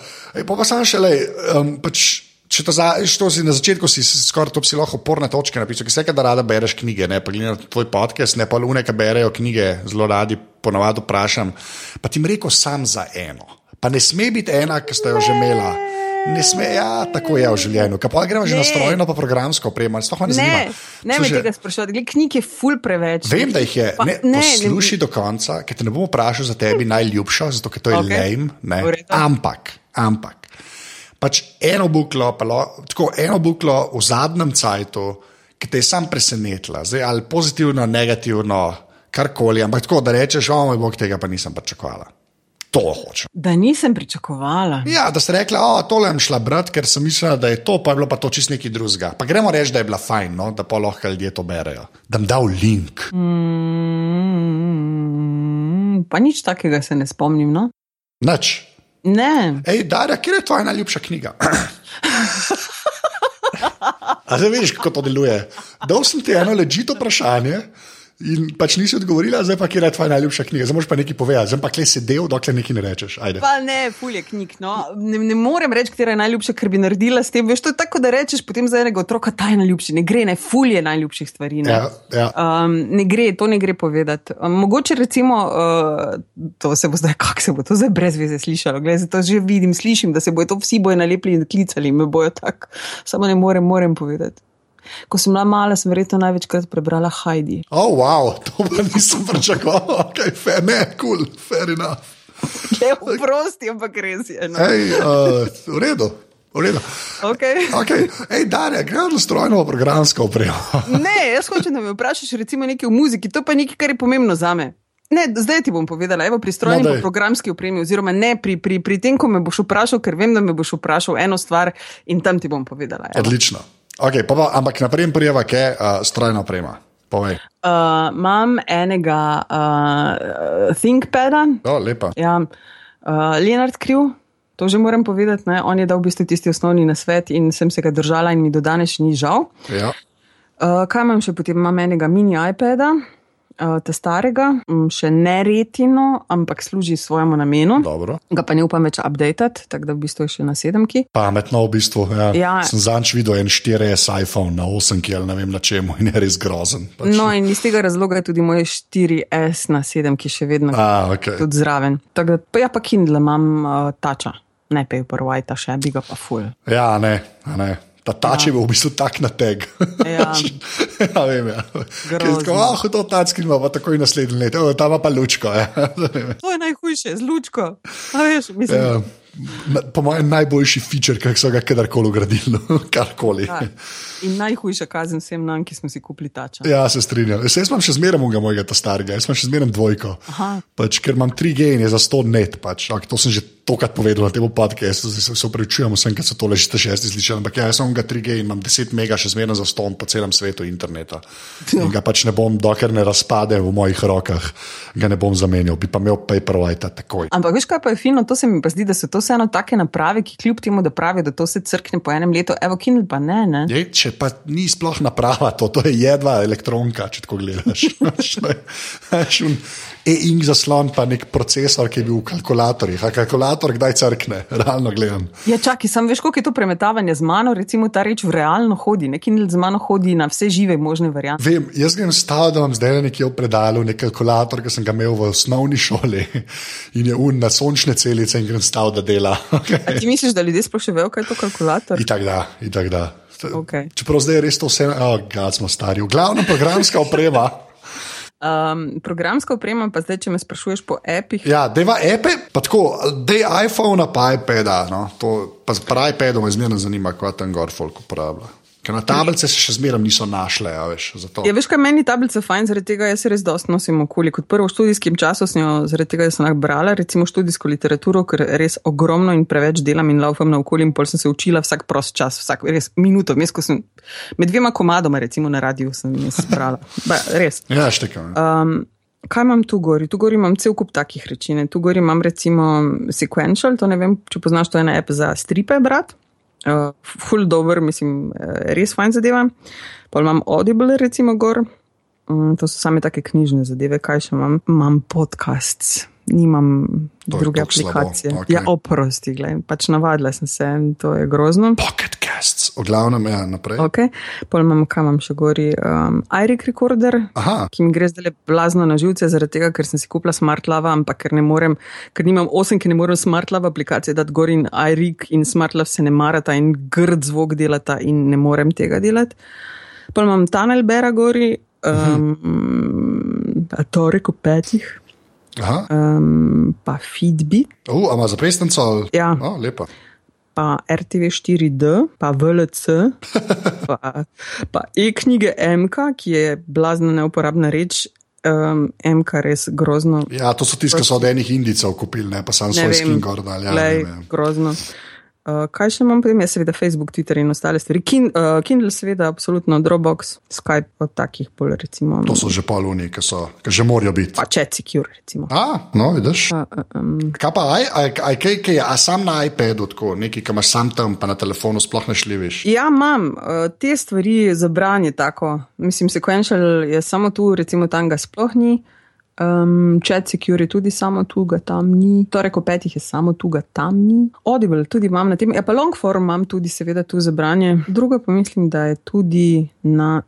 pa pa sam še le, um, pač. Če to, za, to si na začetku, si skoraj to lahko oporne točke napisal, ki se kaj da rada bereš knjige, ne pa glede na tvoj podcast, ne pa lune, ki berejo knjige, zelo radi ponavadi vprašam. Pa ti mi rekel sam za eno. Pa ne sme biti ena, ki ste jo že imela. Ne sme, ja, tako je v življenju. Kaj pa gremo že na strojno, pa programsko opremo, sploh ne zanima. Ne, ne me tega sprašovati, gled knjig je ful preveč. Vem, da jih je. Pa, ne, ne, posluši ne, do konca, ker te ne bom vprašal za tebi najljubšo, zato ker to je okay. lame. Ampak, ampak pač eno buklo, lo, tako eno buklo v zadnjem cajtu, ki te je sam presenetila, zdaj ali pozitivno, negativno, karkoli, ampak tako da rečeš, o moj bog, tega pa nisem pričakovala. To hočem. Da nisem pričakovala. Ja, da si rekla, o, tole sem šla brat, ker sem mislila, da je to, pa je bilo pa to čist nekaj drugega. Pa gremo reči, da je bila fajn, no? da pa lahko ljudje to berejo. Da jim dal link. Mm, pa nič takega se ne spomnim. No? Nič. Ne. Ej, Darja, kje je tvoja najljubša knjiga? A zdaj veš, kako to deluje. Dal sem ti eno ležito vprašanje. In pač nisi odgovorila, zdaj pa kje je tvoja najljubša knjiga. Zdaj moraš pa nekaj povedati, zdaj pa kle sedel, dokler nekaj ne rečeš. Ajde. Pa ne, fulje knjig. No. Ne, ne morem reči, katera je najljubša, ker bi naredila s tem. Veš, to je tako, da rečeš potem za enega otroka, ta je najljubši. Ne gre, ne fulje najljubših stvari. Ne, Ja, ja. um, ne gre, to ne gre povedati. Um, mogoče recimo, uh, to se bo zdaj, kako se bo to zdaj brez veze slišalo. Glede, to že vidim, slišim, da se bojo to vsi bojo nalepili in klicali, me bojo tako. Samo ne morem, morem povedati. Ko sem bila mala, sem verjetno največkrat prebrala Heidi. Oh, wow, to pa nisem pričakoval. Okay, fair, ne, kul, cool, fair enough. Ne, prosti, ampak res je. No. Ej, uh, v redu. V redu. Okay. Okay. Ej, Darja, gre za strojno programsko opremo. Ne, jaz hočem, da me vprašaš recimo nekaj o muziki, to pa je nekaj, kar je pomembno za me. Ne, zdaj ti bom povedala, evo, pri strojni No, programski opremi, oziroma ne pri, pri, pri tem, ko me boš vprašal, ker vem, da me boš vprašal eno stvar in tam ti bom povedala. evo. Odlično. Okay, pa pa, ampak naprej prijeva, kaj je uh, strojna oprema. Povej. Uh, imam enega uh, ThinkPada, O, lepa. ja, uh, Leonard Kriv. To že moram povedati, ne? on je dal v bistvu tisti osnovni nasvet in sem se ga držala, in mi do danes ni žal. Ja. Uh, kaj imam še potem? Imam enega mini iPada, uh, te starega, mm, še ne retino, ampak služi svojemu namenu. Dobro. Ga pa ne upam več updatati, tako da v bistvu je še na sedemki. Pametno v bistvu. Ja. Ja. Sem zanč videl en 4S iPhone na 8, ki ali ne vem na čemu in je res grozen. Pač. No, in iz tega razloga je tudi moj 4S na sedemki še vedno A, okay. tudi zraven. Tako da, pa ja, pa Kindle imam uh, tača, ne Paperwhite, še bi ga pa full. Ja, ne, ne. Ta tač je bil v bistvu tak na teg. Ja. ja, vem. Ja. Tako, ah, to tački ima, pa takoj naslednji let, oh, tam pa lučko. Ja. To je najhujše, z lučko. A veš, mislim, Ja. Na- Po mojem najboljši feature, ki so ga kadarkoli ugradili, no, karkoli. ja. In najhujša kazen vsem nam, ki smo si kupili tača. Ja, se strinjam. Jaz jaz imam še zmeraj mojega, mojega ta starega, jaz imam še zmeraj dvojko. Pač, ker imam 3G in je za 100 net. Pač. Ak, to sem že tokrat povedal na tem podkastu, zdaj se, se upravičujem vsem, ker so tole že te šesti slišali. Ampak ja, jaz imam ga 3G in imam 10 mega še zmeraj za 100 po celem svetu interneta. In ga pač ne bom, dokler ne razpade v mojih rokah, ga ne bom zamenjal, bi pa imel Paperwhite takoj. Ampak veš, kaj pa je fino, to se mi pa zdi, da so to vseeno take naprave, ki kljub temu, da pravijo, da to se crkne po enem letu, evo, Kindle pa ne. ne? Je, če pa ni sploh naprava, to, to je jedva elektronka, če tako gledaš. E-ink zaslon, pa nek procesor, ki je bil v kalkulatorjih. A kalkulator kdaj crkne, realno gledam. Ja, čakaj, sam veš, koliko je to premetavanje z mano, recimo ta reč v realno hodi, ne Kindle z mano hodi na vse žive možne variante. Vem, jaz grem stav, da vam zdaj nekje v predalu nek kalkulator, ki sem ga imel v osnovni šoli in je un na sončne celice in grem stav, da dela. A ti misliš, da ljudje sploh še vejo, kaj je to kalkulator? Itak da, itak da. Okej. Čeprav zdaj je res to vse, oh, gad smo stari. V glavnem programska oprema. Um, programska oprema, pa zdaj, če me sprašuješ po apih, Ja, deva epe, pa tako, dej iPhone, pa iPada. No, to, pa pri iPadu me zmerno zanima, kaj tam gor folk uporablja. Ker na tablice se še zmeraj niso našle, a veš, zato. Ja, veš, kaj meni tablica fajn, zaradi tega jaz res dosti nosim okoli. Kot prvo v študijskem času sem jo, zaradi tega sem lahko brala, recimo študijsko literaturo, ker res ogromno in preveč delam in laufam na okoli in pol sem se učila vsak prost čas, vsak res minuto, vmes, ko sem med dvema komadoma, recimo na radiju, sem jaz brala. Ba, res. Ja, štekam. Um, kaj imam tu gori? Tu gori imam cel kup takih reči. Tu gori imam recimo Sequential, to ne vem, če poznaš, to je ena app za stripe, brat. Uh, ful dober, mislim, eh, res fajn zadeva. Pa imam Audible, recimo, gor. Um, to so same take knjižne zadeve, kaj še imam. Imam podcasts, nimam To druge toliko slabo, aplikacije. okej. Ja, oprosti, gledaj, pač navadila sem se in to je grozno. Pocket casts, v glavnem, ja, naprej. Okay. Pol imam, kam imam še gori, um, iRig Recorder, Aha. ki mi gre zdaj blazno na živce, zaradi tega, ker sem si kupila SmartLava, ampak ker ne morem, ker nimam 8, ker ne morem SmartLava aplikacije dati gor in iRig in SmartLav se ne marata in grd zvok delata in ne morem tega delati. Pol imam Tunnel Bera gori, um, Torek v petih, Aha. um, pa Feedbit. Uh, a ima zapestnico? ali- Ja. Oh, lepa. Pa RTV 4D, pa VLC, pa, pa e-knjige MK, ki je blazna neuporabna reč. Um, MK res grozno. Ja, to so tisti, ki so od enih indicev kupili, ne pa sam svoj skin gor. Ja, Lej, grozno. Uh, kaj še imam potem? Ja, seveda Facebook, Twitter in ostale stvari. Kin, uh, Kindle, seveda, absolutno, Dropbox, Skype, od takih pol, recimo. To so že poluni, ki so, ki že morajo biti. Pa Chat Secure, recimo. A, no, vidiš. Uh, um, kaj pa, aj, aj, aj, kaj, kaj, a sam na iPadu, tako, nekaj, ki imaš sam tam, pa na telefonu sploh ne šliviš? Ja, imam. Uh, te stvari za branje tako. Mislim, sequential je samo tu, recimo tam ga sploh ni. Um, chat Secure tudi samo tu, ga tam ni. Torej, ko petih je samo tu, ga tam ni. Audible tudi imam na tem, ja pa Longform imam tudi, seveda, tu za branje. Drugo pa mislim, da je tudi na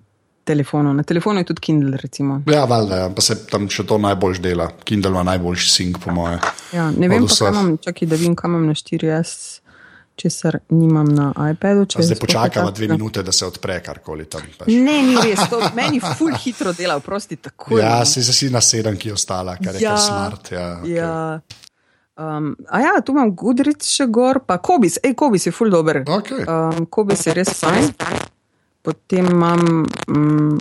telefonu. Na telefonu je tudi Kindle, recimo. Ja, valjda, pa se tam še to najbolj dela. Kindle ima najboljši sync, po moje. Ja, ne vem, pa kam imam, čakaj, da vem, kam imam na 4S česar nimam na iPadu. Zdaj počakamo dve minute, da se odpre karkoli tam. Pač. Ne, ni res, to meni ful hitro dela, prosti tako. Ja, si si na sedem, ki je ostala, kar je ja, kar smart. Ja, okay. ja. Um, a ja, tu imam Gudric še gor, pa Kobis, ej, Kobis je ful dober. Okay. Um, Kobis je res fajn. Potem imam um,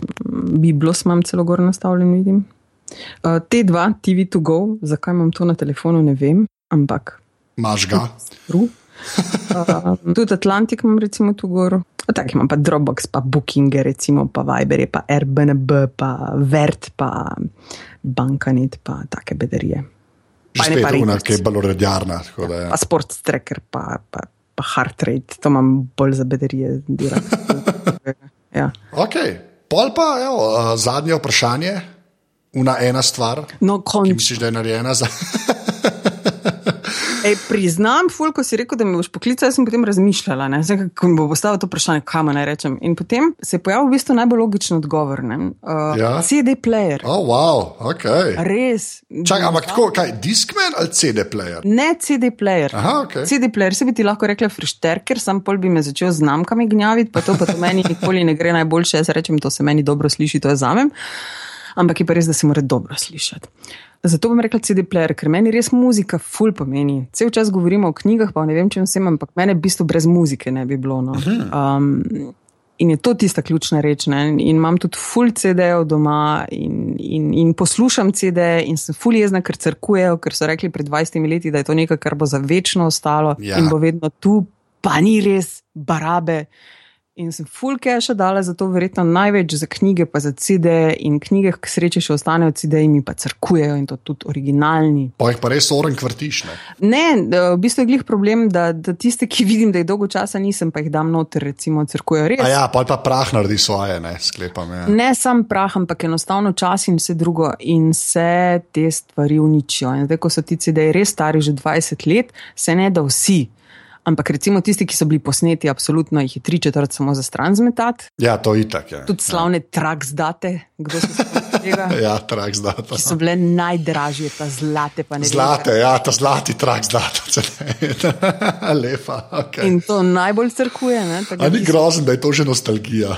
Biblos, imam celo gor nastavljen, vidim. Uh, te dva, TV2Go, zakaj imam to na telefonu, ne vem, ampak. Maš ga. Ru. Uh, tudi Atlantik imam, recimo, tu gor. Tako imam pa Dropbox, pa Booking, recimo, pa Viber, pa Airbnb, pa Vert, pa Bankanet, pa take bedarije. Pa ne pa ena, ki je bolj uredjarna. Ja. Pa Sports Tracker, pa, pa, pa Heart Rate, to imam bolj za bedarije. ja. Ok, pol pa, evo, zadnje vprašanje, una ena stvar. No, končno. Misliš, da je narejena za. Ej, priznam, ful, ko si rekel, da me boš poklical, jaz sem potem razmišljala, ne, zdaj, kako mi bo postavil to vprašanje, kam naj rečem. In potem se je pojavil v bistvu najbolj logičen odgovor. Uh, ja? CD player. Oh, wow, ok. Res. Čakaj, ampak tako, kaj, Discman ali CD player? Ne, CD player. Aha, ok. CD player, se bi ti lahko rekla frišterker, sam pol bi me začel z znamkami gnjaviti, pa to pa to meni nikoli ne gre najboljše, jaz rečem, to se meni dobro sliši, to je zamem. Ampak je pa res, da se mora dobro slišati. Zato bom rekla CD-player, ker meni res muzika ful pomeni. Cel čas govorimo o knjigah, pa ne vem, če vsem, ampak mene v bistvu brez muzike ne bi bilo. No. Um, in je to tista ključna reč. Ne? In imam tudi ful CD-jev doma in, in, in poslušam CD-je in sem ful jezna, ker crkujejo, ker so rekli pred 20 leti, da je to nekaj, kar bo za večno ostalo ja. in bo vedno tu, pa ni res barabe. In sem full cache dala za to, verjetno največ za knjige, pa za CD in knjige, ki sreče še ostanejo CD in mi pa crkujejo in to tudi originalni. Pa jih pa res oren kvrtiš. Ne, ne v bistvu je glih problem, da, da tiste, ki vidim, da jih dolgo časa nisem, pa jih dam noter, recimo, crkujejo res. A ja, pa pa prah naredi svoje, ne, sklepam. Ja. Ne sam prah, ampak enostavno čas in vse drugo in se te stvari uničijo. In zdaj, ko so ti CD-ji res stari že 20 let, se ne da vsi. Ampak recimo tisti, ki so bili posneti, absolutno jih je tri četrt samo za stran zmetati. Ja, to je itak. Ja. Tudi slavne ja. traks date, kdo so tega. ja, traks date. Ki so bile najdražje, ta zlate. Zlate, ja, ta zlati traks date. Lepa. Okay. In to najbolj crkuje. Ni grozen, da je to že nostalgija.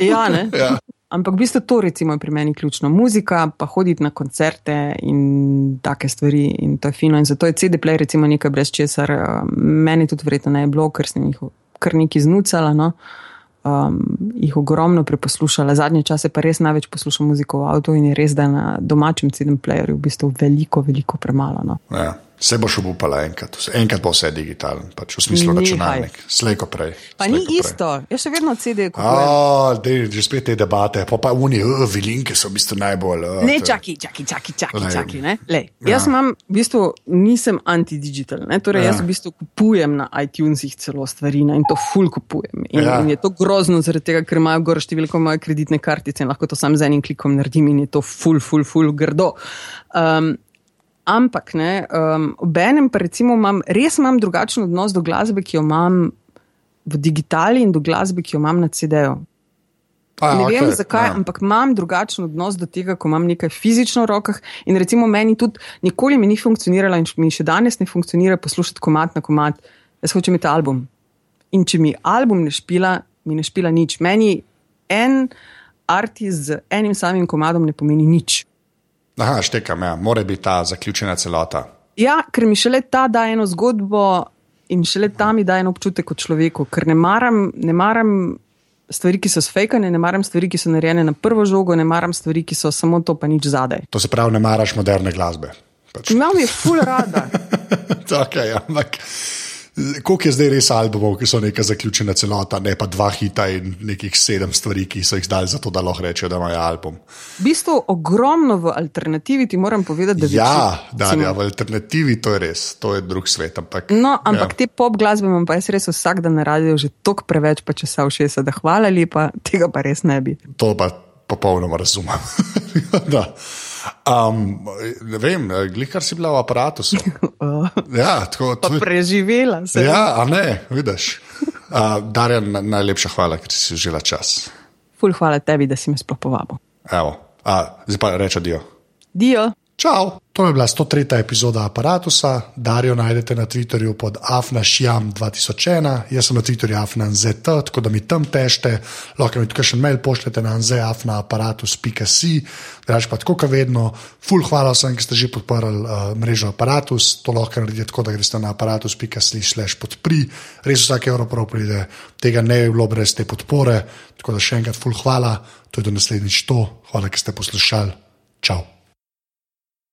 ja, ne. Ja. Ampak v bistvu to recimo, je pri meni ključno. Muzika, pa hoditi na koncerte in take stvari, in to je fino. In zato je CD-play recimo nekaj brez česar. Uh, meni tudi verjetno ne je bilo, ker sem jih kar nekaj znucala. No? Um, jih ogromno preposlušala, zadnje čase pa res največ poslušam muziko v avtu in je res, da na domačem CD-playerju v bistvu veliko, veliko premalo. No? Ja. Se boš upala enkrat, enkrat bo vse digitalen, pač v smislu računalnik, slejko prej. Pa ni prej. isto, jaz še vedno CD kupujem. Oh, dej, že spet te debate, pa pa uni, uh, vilinke so v bistvu najbolj. Uh, ne, čaki, čaki, čaki, čaki, čaki ne. Lej, ja. Jaz imam, v bistvu, nisem anti-digital, ne, torej ja. jaz v bistvu kupujem na iTunesih celo stvari ne, in to full kupujem. In, ja. in je to grozno zaradi tega, ker imajo gor številko moje kreditne kartice in lahko to sam z enim klikom naredim in je to full, full, full grdo. Um, Ampak, ne, um, ob enem pa recimo imam, res imam drugačen odnos do glasbe, ki jo imam v digitali in do glasbe, ki jo imam na CD-ju. Ne okay, vem zakaj, ja. ampak imam drugačen odnos do tega, ko imam nekaj fizično v rokah. In recimo meni tudi nikoli mi ni funkcioniralo in mi še danes ne funkcionira poslušati komat na komat. Jaz hočem imeti album. In če mi album ne špila, mi ne špila nič. Meni en artist z enim samim komadom ne pomeni nič. Aha, štekam, ja. mora biti ta zaključena celota. Ja, ker mi šele ta da eno zgodbo in šele tam mi daje en občutek kot človeku, ker ne maram, ne maram stvari, ki so sfejkane, ne maram stvari, ki so narejene na prvo žogo, ne maram stvari, ki so samo to, pa nič zadaj. To se pravi, ne maraš moderne glasbe. Pač. Imam jih ful rada. okay, ampak. Koliko je zdaj res albumov, ki so neka zaključena celota, ne pa dva hita in nekih sedem stvari, ki so jih zdaj za to, da lahko rečejo, da imajo album? V bistvu ogromno v alternativi ti moram povedati, da je. Ja, da je v alternativi to je res, to je drug svet. Ampak, no, ampak ja. te pop glasbe imam pa jaz res vsak dan na radiju že toliko preveč, pa če se všesa, da hvala lepa, tega pa res ne bi. To pa popolnoma razumem. Um, ne vem, kar si bila v aparatu. Ja, tako, tudi, preživela sem. Ja, a ne, vidiš. Uh, Darjan, najlepša hvala, ker si užila čas. Ful, hvala tebi, da si me sploh povabil. Evo, a, zdaj pa reče dio. Dio. Čau. To je bila 103. epizoda aparata. Darijo najdete na Twitterju pod afnašjam2001, jaz sem na Twitterju afnanzet, tako da mi tam tešte, lahko mi tudi še mail pošljete na anzeafnaaparatus.si. Drugač pa tako, kot vedno, full hvala vsem, ki ste že podprli uh, mrežo aparatus, to lahko naredite tako, da greste na aparatus.si slash podpri, res vsak evro prav pride, tega ne bi bilo brez te podpore, tako da še enkrat full hvala, to je do naslednjič to, hvala, ker ste poslušali, čau.